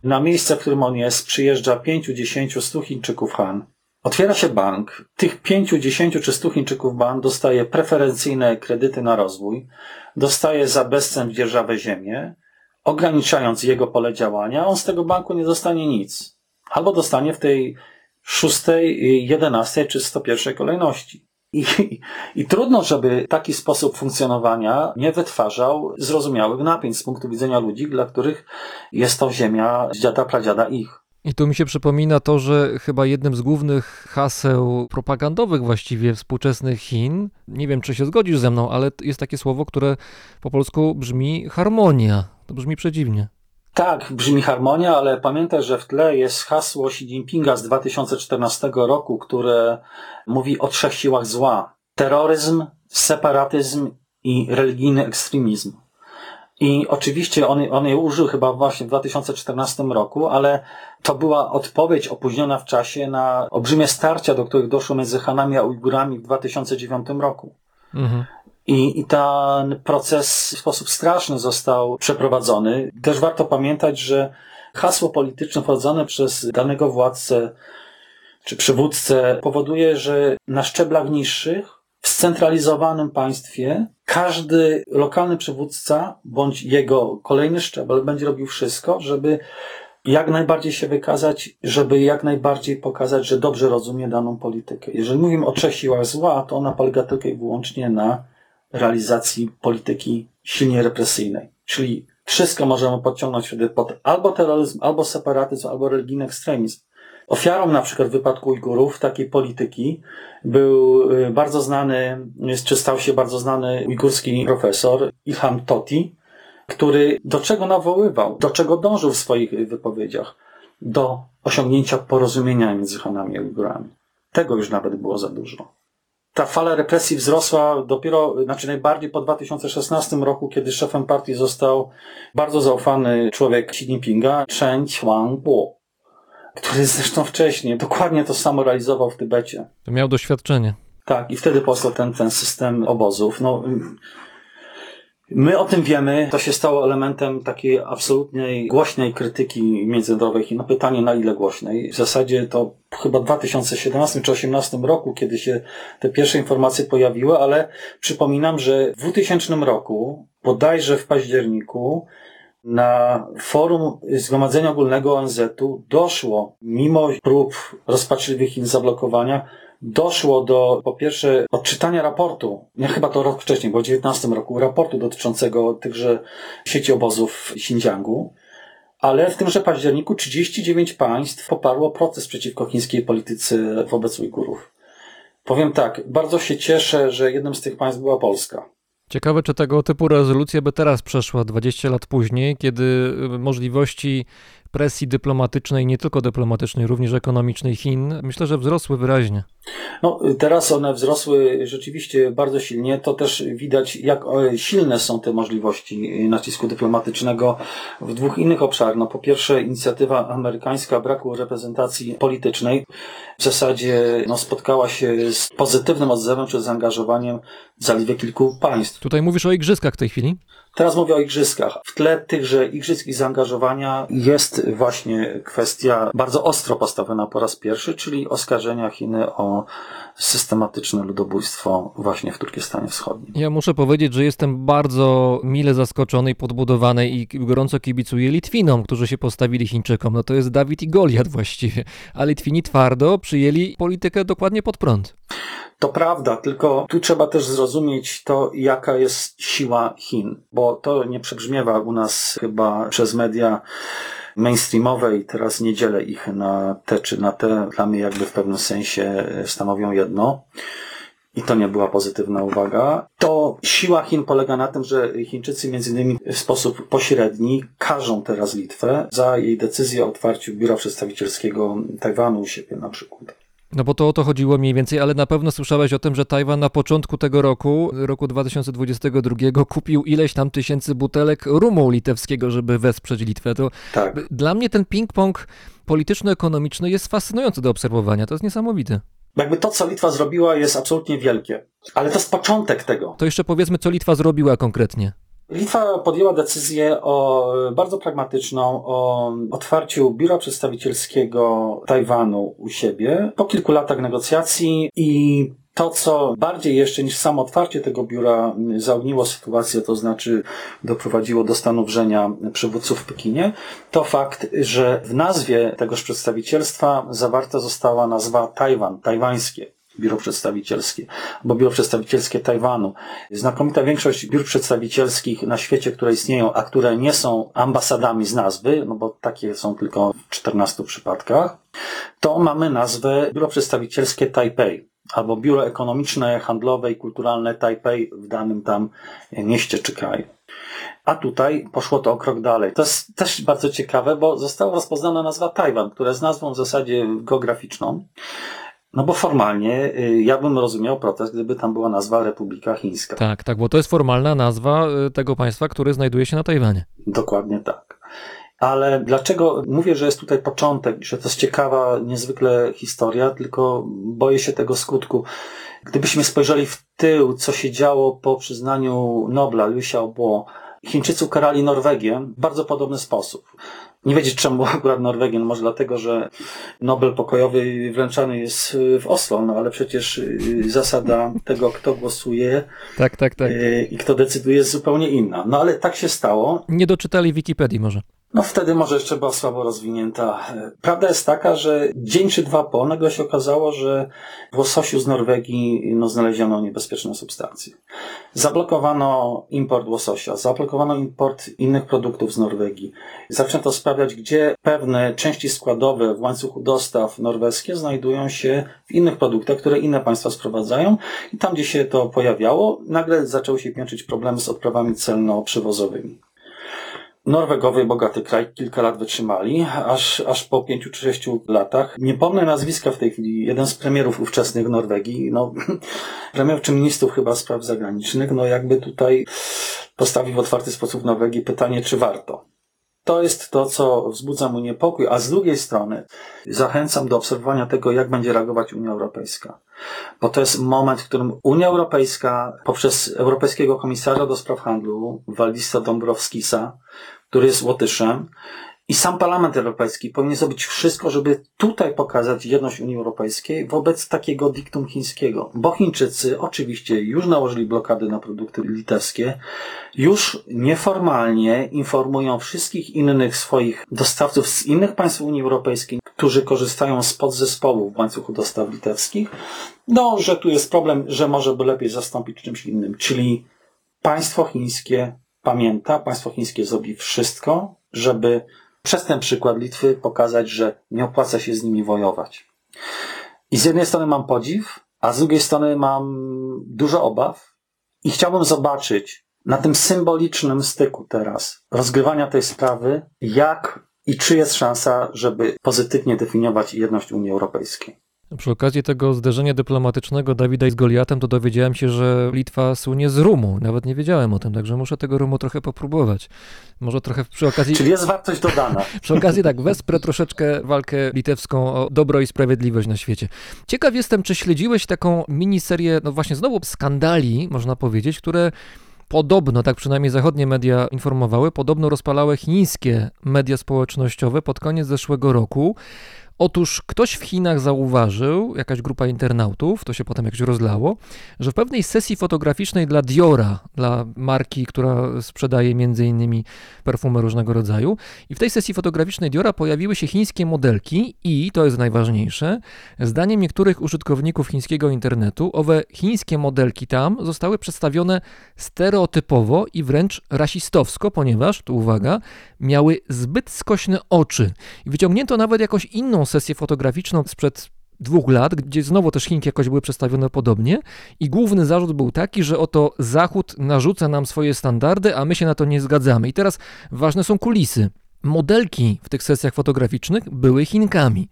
na miejsce, w którym on jest, przyjeżdża 5, 10, 100 Chińczyków Han. Otwiera się bank. Tych 5, 10 czy 100 Chińczyków ban dostaje preferencyjne kredyty na rozwój, dostaje za bezcen dzierżawę ziemię, ograniczając jego pole działania, on z tego banku nie dostanie nic. Albo dostanie w tej szóstej, jedenastej czy 101 kolejności. I, I trudno, żeby taki sposób funkcjonowania nie wytwarzał zrozumiałych napięć z punktu widzenia ludzi, dla których jest to ziemia z dziada pradziada ich. I tu mi się przypomina to, że chyba jednym z głównych haseł propagandowych właściwie współczesnych Chin, nie wiem czy się zgodzisz ze mną, ale jest takie słowo, które po polsku brzmi harmonia. To brzmi przedziwnie. Tak, brzmi harmonia, ale pamiętaj, że w tle jest hasło Xi Jinpinga z 2014 roku, które mówi o trzech siłach zła. Terroryzm, separatyzm i religijny ekstremizm. I oczywiście on, on użył chyba właśnie w 2014 roku, ale to była odpowiedź opóźniona w czasie na olbrzymie starcia, do których doszło między Hanami a Ujgurami w 2009 roku. Mhm. I, I ten proces w sposób straszny został przeprowadzony. Też warto pamiętać, że hasło polityczne wprowadzone przez danego władcę czy przywódcę powoduje, że na szczeblach niższych, w scentralizowanym państwie, każdy lokalny przywódca bądź jego kolejny szczebel będzie robił wszystko, żeby jak najbardziej się wykazać, żeby jak najbardziej pokazać, że dobrze rozumie daną politykę. Jeżeli mówimy o trzech siłach zła, to ona polega tylko i wyłącznie na realizacji polityki silnie represyjnej. Czyli wszystko możemy podciągnąć wtedy pod albo terroryzm, albo separatyzm, albo religijny ekstremizm. Ofiarą na przykład w wypadku Ujgurów takiej polityki był y, bardzo znany, czy stał się bardzo znany ujgurski profesor Ilham Toti, który do czego nawoływał, do czego dążył w swoich wypowiedziach? Do osiągnięcia porozumienia między Hanami a Ujgurami. Tego już nawet było za dużo ta fala represji wzrosła dopiero, znaczy najbardziej po 2016 roku, kiedy szefem partii został bardzo zaufany człowiek Xi Jinpinga, Chen Quanguo, który zresztą wcześniej dokładnie to samo realizował w Tybecie. To miał doświadczenie. Tak, i wtedy powstał ten, ten system obozów. No, my o tym wiemy, to się stało elementem takiej absolutnej, głośnej krytyki międzynarodowej. No pytanie, na ile głośnej? W zasadzie to chyba w 2017 czy 2018 roku, kiedy się te pierwsze informacje pojawiły, ale przypominam, że w 2000 roku, bodajże w październiku, na forum Zgromadzenia Ogólnego ONZ-u doszło, mimo prób rozpaczliwych Chin zablokowania, doszło do, po pierwsze, odczytania raportu, nie chyba to rok wcześniej, bo w 19 roku, raportu dotyczącego tychże sieci obozów w Xinjiangu, ale w tymże październiku 39 państw poparło protest przeciwko chińskiej polityce wobec Ujgurów. Powiem tak, bardzo się cieszę, że jednym z tych państw była Polska. Ciekawe, czy tego typu rezolucja by teraz przeszła 20 lat później, kiedy możliwości presji dyplomatycznej, nie tylko dyplomatycznej, również ekonomicznej Chin, myślę, że wzrosły wyraźnie. No, teraz one wzrosły rzeczywiście bardzo silnie. To też widać, jak e, silne są te możliwości nacisku dyplomatycznego w dwóch innych obszarach. No, po pierwsze, inicjatywa amerykańska braku reprezentacji politycznej w zasadzie no, spotkała się z pozytywnym odzewem czy zaangażowaniem zaledwie kilku państw. Tutaj mówisz o igrzyskach w tej chwili? Teraz mówię o igrzyskach. W tle tychże igrzysk i zaangażowania jest właśnie kwestia bardzo ostro postawiona po raz pierwszy, czyli oskarżenia Chiny o systematyczne ludobójstwo właśnie w Turkestanie Wschodnim. Ja muszę powiedzieć, że jestem bardzo mile zaskoczony i podbudowany i gorąco kibicuję Litwinom, którzy się postawili Chińczykom. No to jest Dawid i Goliat właściwie. A Litwini twardo przyjęli politykę dokładnie pod prąd. To prawda, tylko tu trzeba też zrozumieć to, jaka jest siła Chin, bo to nie przebrzmiewa u nas chyba przez media mainstreamowe i teraz nie dzielę ich na te czy na te. Dla mnie jakby w pewnym sensie stanowią jedno. I to nie była pozytywna uwaga. To siła Chin polega na tym, że Chińczycy między innymi w sposób pośredni karzą teraz Litwę za jej decyzję o otwarciu biura przedstawicielskiego Tajwanu u siebie na przykład. No bo to o to chodziło mniej więcej, ale na pewno słyszałeś o tym, że Tajwan na początku tego roku, roku 2022, kupił ileś tam tysięcy butelek rumu litewskiego, żeby wesprzeć Litwę. To Tak. dla mnie ten ping-pong polityczno-ekonomiczny jest fascynujący do obserwowania. To jest niesamowite. Jakby to, co Litwa zrobiła, jest absolutnie wielkie. Ale to jest początek tego. To jeszcze powiedzmy, co Litwa zrobiła konkretnie. Litwa podjęła decyzję o bardzo pragmatyczną o otwarciu biura przedstawicielskiego Tajwanu u siebie po kilku latach negocjacji i to, co bardziej jeszcze niż samo otwarcie tego biura zaogniło sytuację, to znaczy doprowadziło do stanu wrzenia przywódców w Pekinie, to fakt, że w nazwie tegoż przedstawicielstwa zawarta została nazwa Tajwan, tajwańskie. Biuro Przedstawicielskie, albo Biuro Przedstawicielskie Tajwanu. Znakomita większość biur przedstawicielskich na świecie, które istnieją, a które nie są ambasadami z nazwy, no bo takie są tylko w 14 przypadkach, to mamy nazwę Biuro Przedstawicielskie Tajpej albo Biuro Ekonomiczne, Handlowe i Kulturalne Tajpej w danym tam mieście czy kraju. A tutaj poszło to o krok dalej. To jest też bardzo ciekawe, bo została rozpoznana nazwa Tajwan, która jest nazwą w zasadzie geograficzną. No bo formalnie y, ja bym rozumiał protest, gdyby tam była nazwa Republika Chińska. Tak, tak, bo to jest formalna nazwa y, tego państwa, które znajduje się na Tajwanie. Dokładnie tak. Ale dlaczego mówię, że jest tutaj początek, że to jest ciekawa, niezwykle historia, tylko boję się tego skutku. Gdybyśmy spojrzeli w tył, co się działo po przyznaniu Nobla, Liu Xiaobo, Chińczycy ukarali Norwegię w bardzo podobny sposób. Nie wiedzieć czemu akurat Norwegię, no może dlatego, że Nobel pokojowy wręczany jest w Oslo, no ale przecież y, zasada tego, kto głosuje Tak, tak, tak. y, i kto decyduje jest zupełnie inna. No ale tak się stało. Nie doczytali Wikipedii może. No wtedy może jeszcze była słabo rozwinięta. Prawda jest taka, że dzień czy dwa po nagle się okazało, że w łososiu z Norwegii no, znaleziono niebezpieczne substancje. Zablokowano import łososia, zablokowano import innych produktów z Norwegii. Zaczęto sprawiać, gdzie pewne części składowe w łańcuchu dostaw norweskie znajdują się w innych produktach, które inne państwa sprowadzają. I tam, gdzie się to pojawiało, nagle zaczęły się piętrzyć problemy z odprawami celno-przywozowymi. Norwegowie, bogaty kraj, kilka lat wytrzymali, aż, aż po pięciu czy sześciu latach. Nie pomnę nazwiska w tej chwili. Jeden z premierów ówczesnych Norwegii, no, premier czy ministrów chyba spraw zagranicznych, no jakby tutaj postawił w otwarty sposób Norwegii pytanie, czy warto. To jest to, co wzbudza mój niepokój, a z drugiej strony zachęcam do obserwowania tego, jak będzie reagować Unia Europejska. Bo to jest moment, w którym Unia Europejska poprzez Europejskiego Komisarza do Spraw Handlu, Waldisa Dombrovskisa, który jest Łotyszem, i sam Parlament Europejski powinien zrobić wszystko, żeby tutaj pokazać jedność Unii Europejskiej wobec takiego diktum chińskiego. Bo Chińczycy oczywiście już nałożyli blokady na produkty litewskie, już nieformalnie informują wszystkich innych swoich dostawców z innych państw Unii Europejskiej, którzy korzystają z podzespołów w łańcuchu dostaw litewskich, no, że tu jest problem, że może by lepiej zastąpić czymś innym. Czyli państwo chińskie pamięta, państwo chińskie zrobi wszystko, żeby przez ten przykład Litwy pokazać, że nie opłaca się z nimi wojować. I z jednej strony mam podziw, a z drugiej strony mam dużo obaw i chciałbym zobaczyć na tym symbolicznym styku teraz rozgrywania tej sprawy, jak i czy jest szansa, żeby pozytywnie definiować jedność Unii Europejskiej. Przy okazji tego zderzenia dyplomatycznego Dawida z Goliatem, to dowiedziałem się, że Litwa słynie z rumu. Nawet nie wiedziałem o tym, także muszę tego rumu trochę popróbować. Może trochę przy okazji. Czyli jest wartość dodana. Przy okazji tak, wesprę troszeczkę walkę litewską o dobro i sprawiedliwość na świecie. Ciekaw jestem, czy śledziłeś taką miniserię, no właśnie znowu skandali, można powiedzieć, które podobno, tak przynajmniej zachodnie media informowały, podobno rozpalały chińskie media społecznościowe pod koniec zeszłego roku. Otóż ktoś w Chinach zauważył, jakaś grupa internautów, to się potem jakoś rozlało, że w pewnej sesji fotograficznej dla Diora, dla marki, która sprzedaje między innymi perfumy różnego rodzaju, i w tej sesji fotograficznej Diora pojawiły się chińskie modelki i, to jest najważniejsze, zdaniem niektórych użytkowników chińskiego internetu, owe chińskie modelki tam zostały przedstawione stereotypowo i wręcz rasistowsko, ponieważ, tu uwaga, miały zbyt skośne oczy. I wyciągnięto nawet jakąś inną sesję fotograficzną sprzed dwóch lat, gdzie znowu też Chinki jakoś były przedstawione podobnie i główny zarzut był taki, że oto Zachód narzuca nam swoje standardy, a my się na to nie zgadzamy. I teraz ważne są kulisy. Modelki w tych sesjach fotograficznych były Chinkami.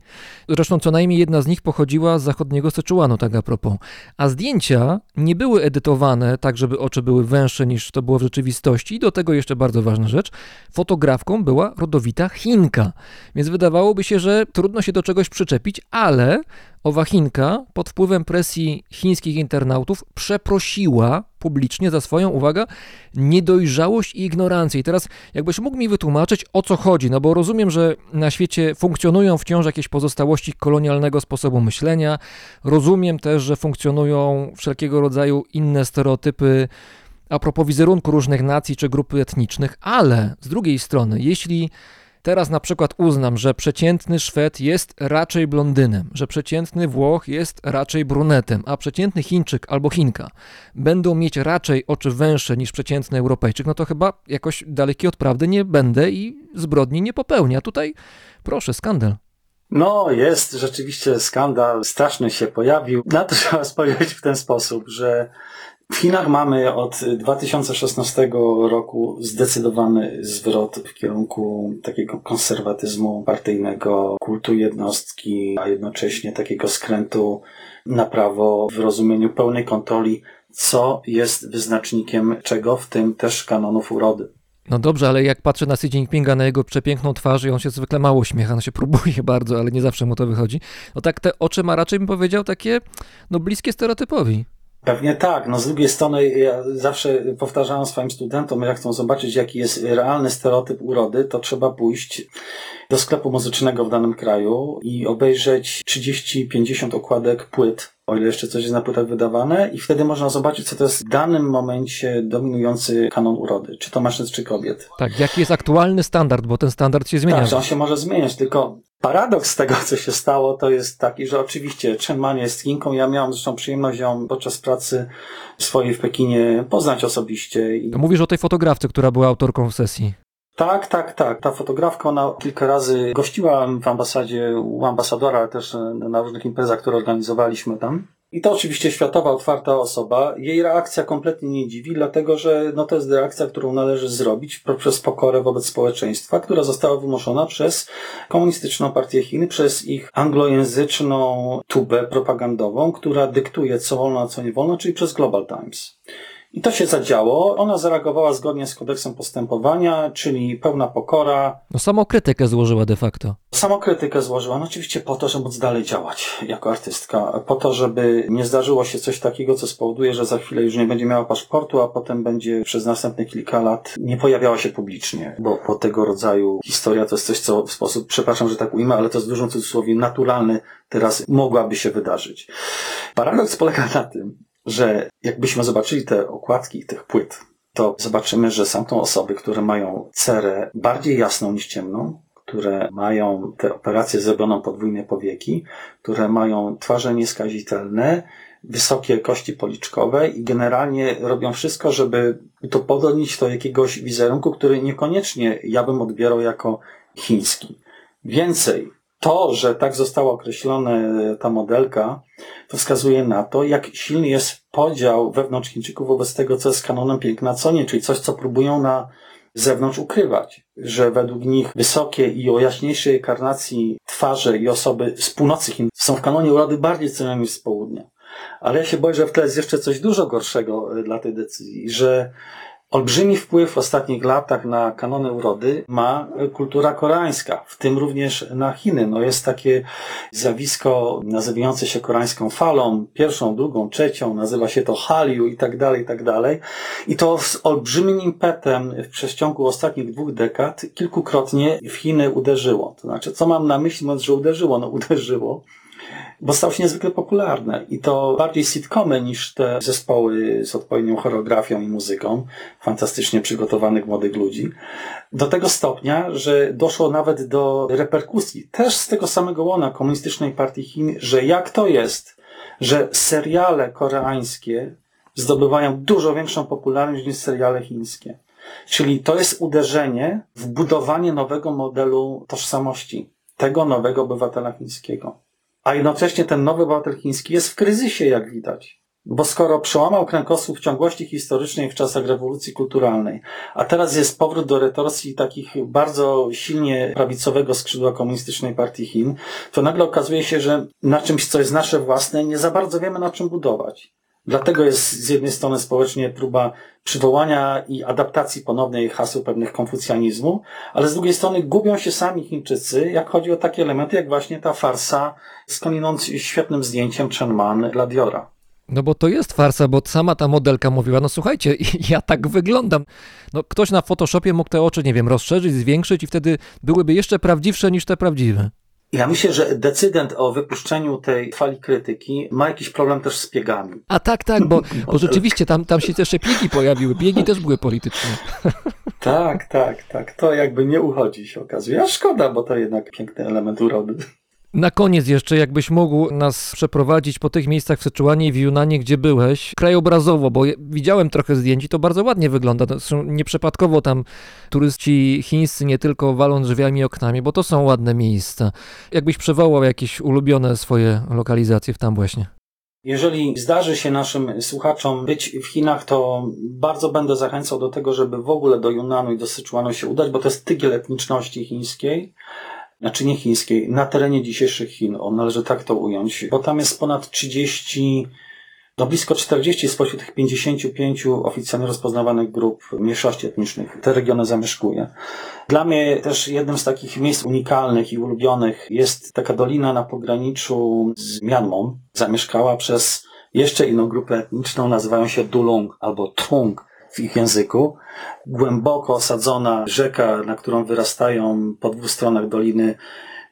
Zresztą co najmniej jedna z nich pochodziła z zachodniego Seczuanu, tak a propos. A zdjęcia nie były edytowane tak, żeby oczy były węższe niż to było w rzeczywistości. I do tego jeszcze bardzo ważna rzecz. Fotografką była rodowita Chinka. Więc wydawałoby się, że trudno się do czegoś przyczepić, ale owa Chinka pod wpływem presji chińskich internautów przeprosiła publicznie za swoją, uwaga, niedojrzałość i ignorancję. I teraz jakbyś mógł mi wytłumaczyć, o co chodzi, no bo rozumiem, że na świecie funkcjonują wciąż jakieś pozostałości kolonialnego sposobu myślenia, rozumiem też, że funkcjonują wszelkiego rodzaju inne stereotypy a propos wizerunku różnych nacji czy grupy etnicznych, ale z drugiej strony, jeśli Teraz na przykład uznam, że przeciętny Szwed jest raczej blondynem, że przeciętny Włoch jest raczej brunetem, a przeciętny Chińczyk albo Chinka będą mieć raczej oczy węższe niż przeciętny Europejczyk, no to chyba jakoś daleki od prawdy nie będę i zbrodni nie popełnię. A tutaj proszę, skandal. No, jest rzeczywiście skandal straszny się pojawił. Na to trzeba spojrzeć w ten sposób, że w Chinach mamy od 2016 roku zdecydowany zwrot w kierunku takiego konserwatyzmu partyjnego, kultu jednostki, a jednocześnie takiego skrętu na prawo w rozumieniu pełnej kontroli, co jest wyznacznikiem czego, w tym też kanonów urody. No dobrze, ale jak patrzę na Xi Jinpinga, na jego przepiękną twarz i on się zwykle mało uśmiecha, no się próbuje bardzo, ale nie zawsze mu to wychodzi, no tak te oczy ma raczej, bym powiedział, takie, no bliskie stereotypowi. Pewnie tak. No z drugiej strony ja zawsze powtarzałem swoim studentom, jak chcą zobaczyć, jaki jest realny stereotyp urody, to trzeba pójść do sklepu muzycznego w danym kraju i obejrzeć 30-50 okładek płyt, o ile jeszcze coś jest na płytach wydawane i wtedy można zobaczyć, co to jest w danym momencie dominujący kanon urody. Czy to mężczyzn, czy kobiet. Tak, jaki jest aktualny standard, bo ten standard się zmienia. Tak, że on się może zmieniać, tylko paradoks tego, co się stało, to jest taki, że oczywiście Chen Man jest Chinką. Ja miałem zresztą przyjemność ją podczas pracy swojej w Pekinie poznać osobiście. I... Mówisz o tej fotografce, która była autorką sesji. Tak, tak, tak. Ta fotografka, ona kilka razy gościła w ambasadzie u ambasadora, ale też na różnych imprezach, które organizowaliśmy tam. I to oczywiście światowa, otwarta osoba. Jej reakcja kompletnie nie dziwi, dlatego że no to jest reakcja, którą należy zrobić poprzez pokorę wobec społeczeństwa, która została wymuszona przez komunistyczną partię Chin, przez ich anglojęzyczną tubę propagandową, która dyktuje co wolno, a co nie wolno, czyli przez Global Times. I to się zadziało. Ona zareagowała zgodnie z kodeksem postępowania, czyli pełna pokora. No samą krytykę złożyła de facto. Samokrytykę złożyła, no oczywiście po to, żeby móc dalej działać jako artystka, po to, żeby nie zdarzyło się coś takiego, co spowoduje, że za chwilę już nie będzie miała paszportu, a potem będzie przez następne kilka lat nie pojawiała się publicznie, bo, bo tego rodzaju historia to jest coś, co w sposób, przepraszam, że tak ujmę, ale to jest w dużym cudzysłowie naturalny teraz mogłaby się wydarzyć. Paradoks polega na tym, że jakbyśmy zobaczyli te okładki tych płyt, to zobaczymy, że są to osoby, które mają cerę bardziej jasną niż ciemną, które mają te operacje zrobioną podwójne powieki, które mają twarze nieskazitelne, wysokie kości policzkowe i generalnie robią wszystko, żeby udowodnić do jakiegoś wizerunku, który niekoniecznie ja bym odbierał jako chiński. Więcej, to, że tak została określona ta modelka, to wskazuje na to, jak silny jest podział wewnątrz Chińczyków wobec tego, co jest kanonem piękna, co nie, czyli coś, co próbują na zewnątrz ukrywać, że według nich wysokie i o jaśniejszej karnacji twarze i osoby z północy Chin są w kanonie urody bardziej cenione niż z południa. Ale ja się boję, że w tle jest jeszcze coś dużo gorszego y, dla tej decyzji, że olbrzymi wpływ w ostatnich latach na kanony urody ma kultura koreańska, w tym również na Chiny. No jest takie zjawisko nazywające się koreańską falą, pierwszą, drugą, trzecią, nazywa się to Hallyu i tak dalej, i tak dalej. I to z olbrzymim impetem w przeciągu ostatnich dwóch dekad kilkukrotnie w Chiny uderzyło. To znaczy, co mam na myśli, mówiąc, że uderzyło? No uderzyło bo stał się niezwykle popularny i to bardziej sitcomy niż te zespoły z odpowiednią choreografią i muzyką fantastycznie przygotowanych młodych ludzi. Do tego stopnia, że doszło nawet do reperkusji też z tego samego łona komunistycznej partii Chin, że jak to jest, że seriale koreańskie zdobywają dużo większą popularność niż seriale chińskie. Czyli to jest uderzenie w budowanie nowego modelu tożsamości tego nowego obywatela chińskiego. A jednocześnie ten nowy obywatel chiński jest w kryzysie, jak widać. Bo skoro przełamał kręgosłup ciągłości historycznej w czasach rewolucji kulturalnej, a teraz jest powrót do retorsji takich bardzo silnie prawicowego skrzydła komunistycznej partii Chin, to nagle okazuje się, że na czymś, co jest nasze własne, nie za bardzo wiemy na czym budować. Dlatego jest z jednej strony społecznie próba przywołania i adaptacji ponownej haseł pewnych konfucjanizmu, ale z drugiej strony gubią się sami Chińczycy, jak chodzi o takie elementy, jak właśnie ta farsa skądinąd świetnym zdjęciem Chen Man dla Diora. No bo to jest farsa, bo sama ta modelka mówiła, no słuchajcie, ja tak wyglądam. No ktoś na Photoshopie mógł te oczy, nie wiem, rozszerzyć, zwiększyć i wtedy byłyby jeszcze prawdziwsze niż te prawdziwe. Ja myślę, że decydent o wypuszczeniu tej fali krytyki ma jakiś problem też z piegami. A tak, tak, bo, bo rzeczywiście tam, tam się też piegi pojawiły. Piegi też były polityczne. Tak, tak, tak. To jakby nie uchodzi się okazuje. A szkoda, bo to jednak piękny element urody. Na koniec jeszcze, jakbyś mógł nas przeprowadzić po tych miejscach w Syczuanie i w Junanie, gdzie byłeś, krajobrazowo, bo widziałem trochę zdjęć i to bardzo ładnie wygląda. Zresztą nieprzypadkowo tam turyści chińscy nie tylko walą drzwiami i oknami, bo to są ładne miejsca. Jakbyś przywołał jakieś ulubione swoje lokalizacje w tam właśnie. Jeżeli zdarzy się naszym słuchaczom być w Chinach, to bardzo będę zachęcał do tego, żeby w ogóle do Yunanu i do Syczuanu się udać, bo to jest tygiel etniczności chińskiej znaczy nie chińskiej, na terenie dzisiejszych Chin, o, należy tak to ująć, bo tam jest ponad 30, no blisko 40 spośród tych 55 oficjalnie rozpoznawanych grup mniejszości etnicznych. Te regiony zamieszkuje. Dla mnie też jednym z takich miejsc unikalnych i ulubionych jest taka dolina na pograniczu z Mianmą, zamieszkała przez jeszcze inną grupę etniczną, nazywają się Dulung albo Trung w ich języku. Głęboko osadzona rzeka, na którą wyrastają po dwóch stronach doliny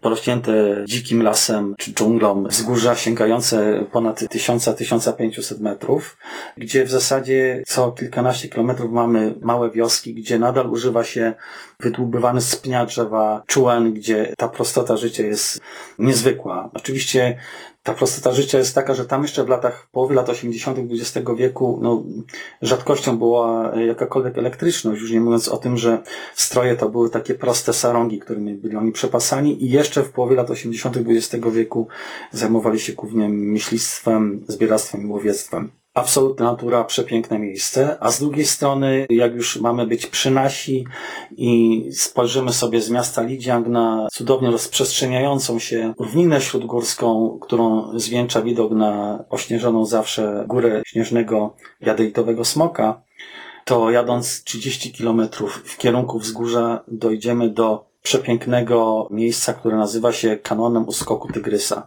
porośnięte dzikim lasem czy dżunglą wzgórza sięgające ponad 1000-1500 metrów, gdzie w zasadzie co kilkanaście kilometrów mamy małe wioski, gdzie nadal używa się wydłubywany z pnia drzewa czuen, gdzie ta prostota życia jest niezwykła. Oczywiście ta prostota życia jest taka, że tam jeszcze w latach, połowy lat 80. XX wieku, no, rzadkością była jakakolwiek elektryczność, już nie mówiąc o tym, że stroje to były takie proste sarągi, którymi byli oni przepasani i jeszcze w połowie lat 80. XX wieku zajmowali się głównie myślistwem, zbieractwem i łowiectwem absolutna natura, przepiękne miejsce, a z drugiej strony, jak już mamy być przy nasi i spojrzymy sobie z miasta Lidziang na cudownie rozprzestrzeniającą się równinę śródgórską, którą zwieńcza widok na ośnieżoną zawsze górę śnieżnego jadeitowego smoka, to jadąc 30 kilometrów w kierunku wzgórza dojdziemy do przepięknego miejsca, które nazywa się kanonem uskoku Tygrysa,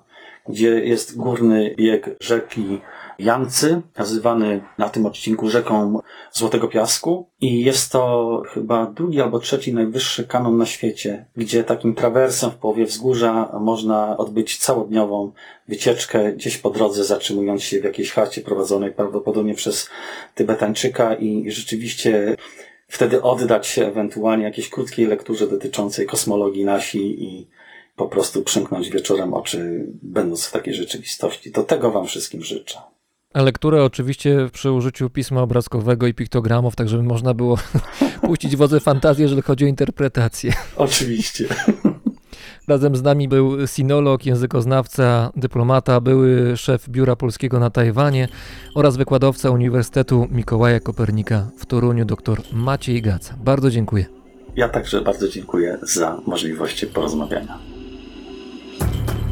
gdzie jest górny bieg rzeki Jancy, nazywany na tym odcinku rzeką Złotego Piasku. I jest to chyba drugi albo trzeci najwyższy kanon na świecie, gdzie takim trawersem w połowie wzgórza można odbyć całodniową wycieczkę gdzieś po drodze, zatrzymując się w jakiejś chacie prowadzonej prawdopodobnie przez Tybetańczyka i rzeczywiście wtedy oddać się ewentualnie jakiejś krótkiej lekturze dotyczącej kosmologii nasi i po prostu przymknąć wieczorem oczy, będąc w takiej rzeczywistości. To tego Wam wszystkim życzę. A lekturę oczywiście przy użyciu pisma obrazkowego i piktogramów, tak żeby można było puścić wodze fantazję, jeżeli chodzi o interpretację. Oczywiście. Razem z nami był sinolog, językoznawca, dyplomata, były szef biura polskiego na Tajwanie oraz wykładowca Uniwersytetu Mikołaja Kopernika w Toruniu, dr Maciej Gaca. Bardzo dziękuję. Ja także bardzo dziękuję za możliwość porozmawiania. Thank you.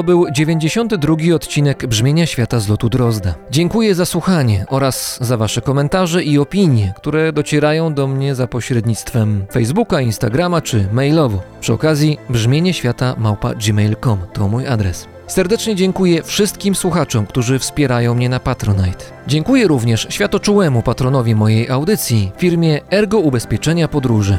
To był 92 odcinek Brzmienia Świata z lotu Drozda. Dziękuję za słuchanie oraz za Wasze komentarze i opinie, które docierają do mnie za pośrednictwem Facebooka, Instagrama czy mailowo. Przy okazji brzmienie świata małpa gmail.com to mój adres. Serdecznie dziękuję wszystkim słuchaczom, którzy wspierają mnie na Patronite. Dziękuję również światoczułemu patronowi mojej audycji, firmie Ergo Ubezpieczenia Podróży.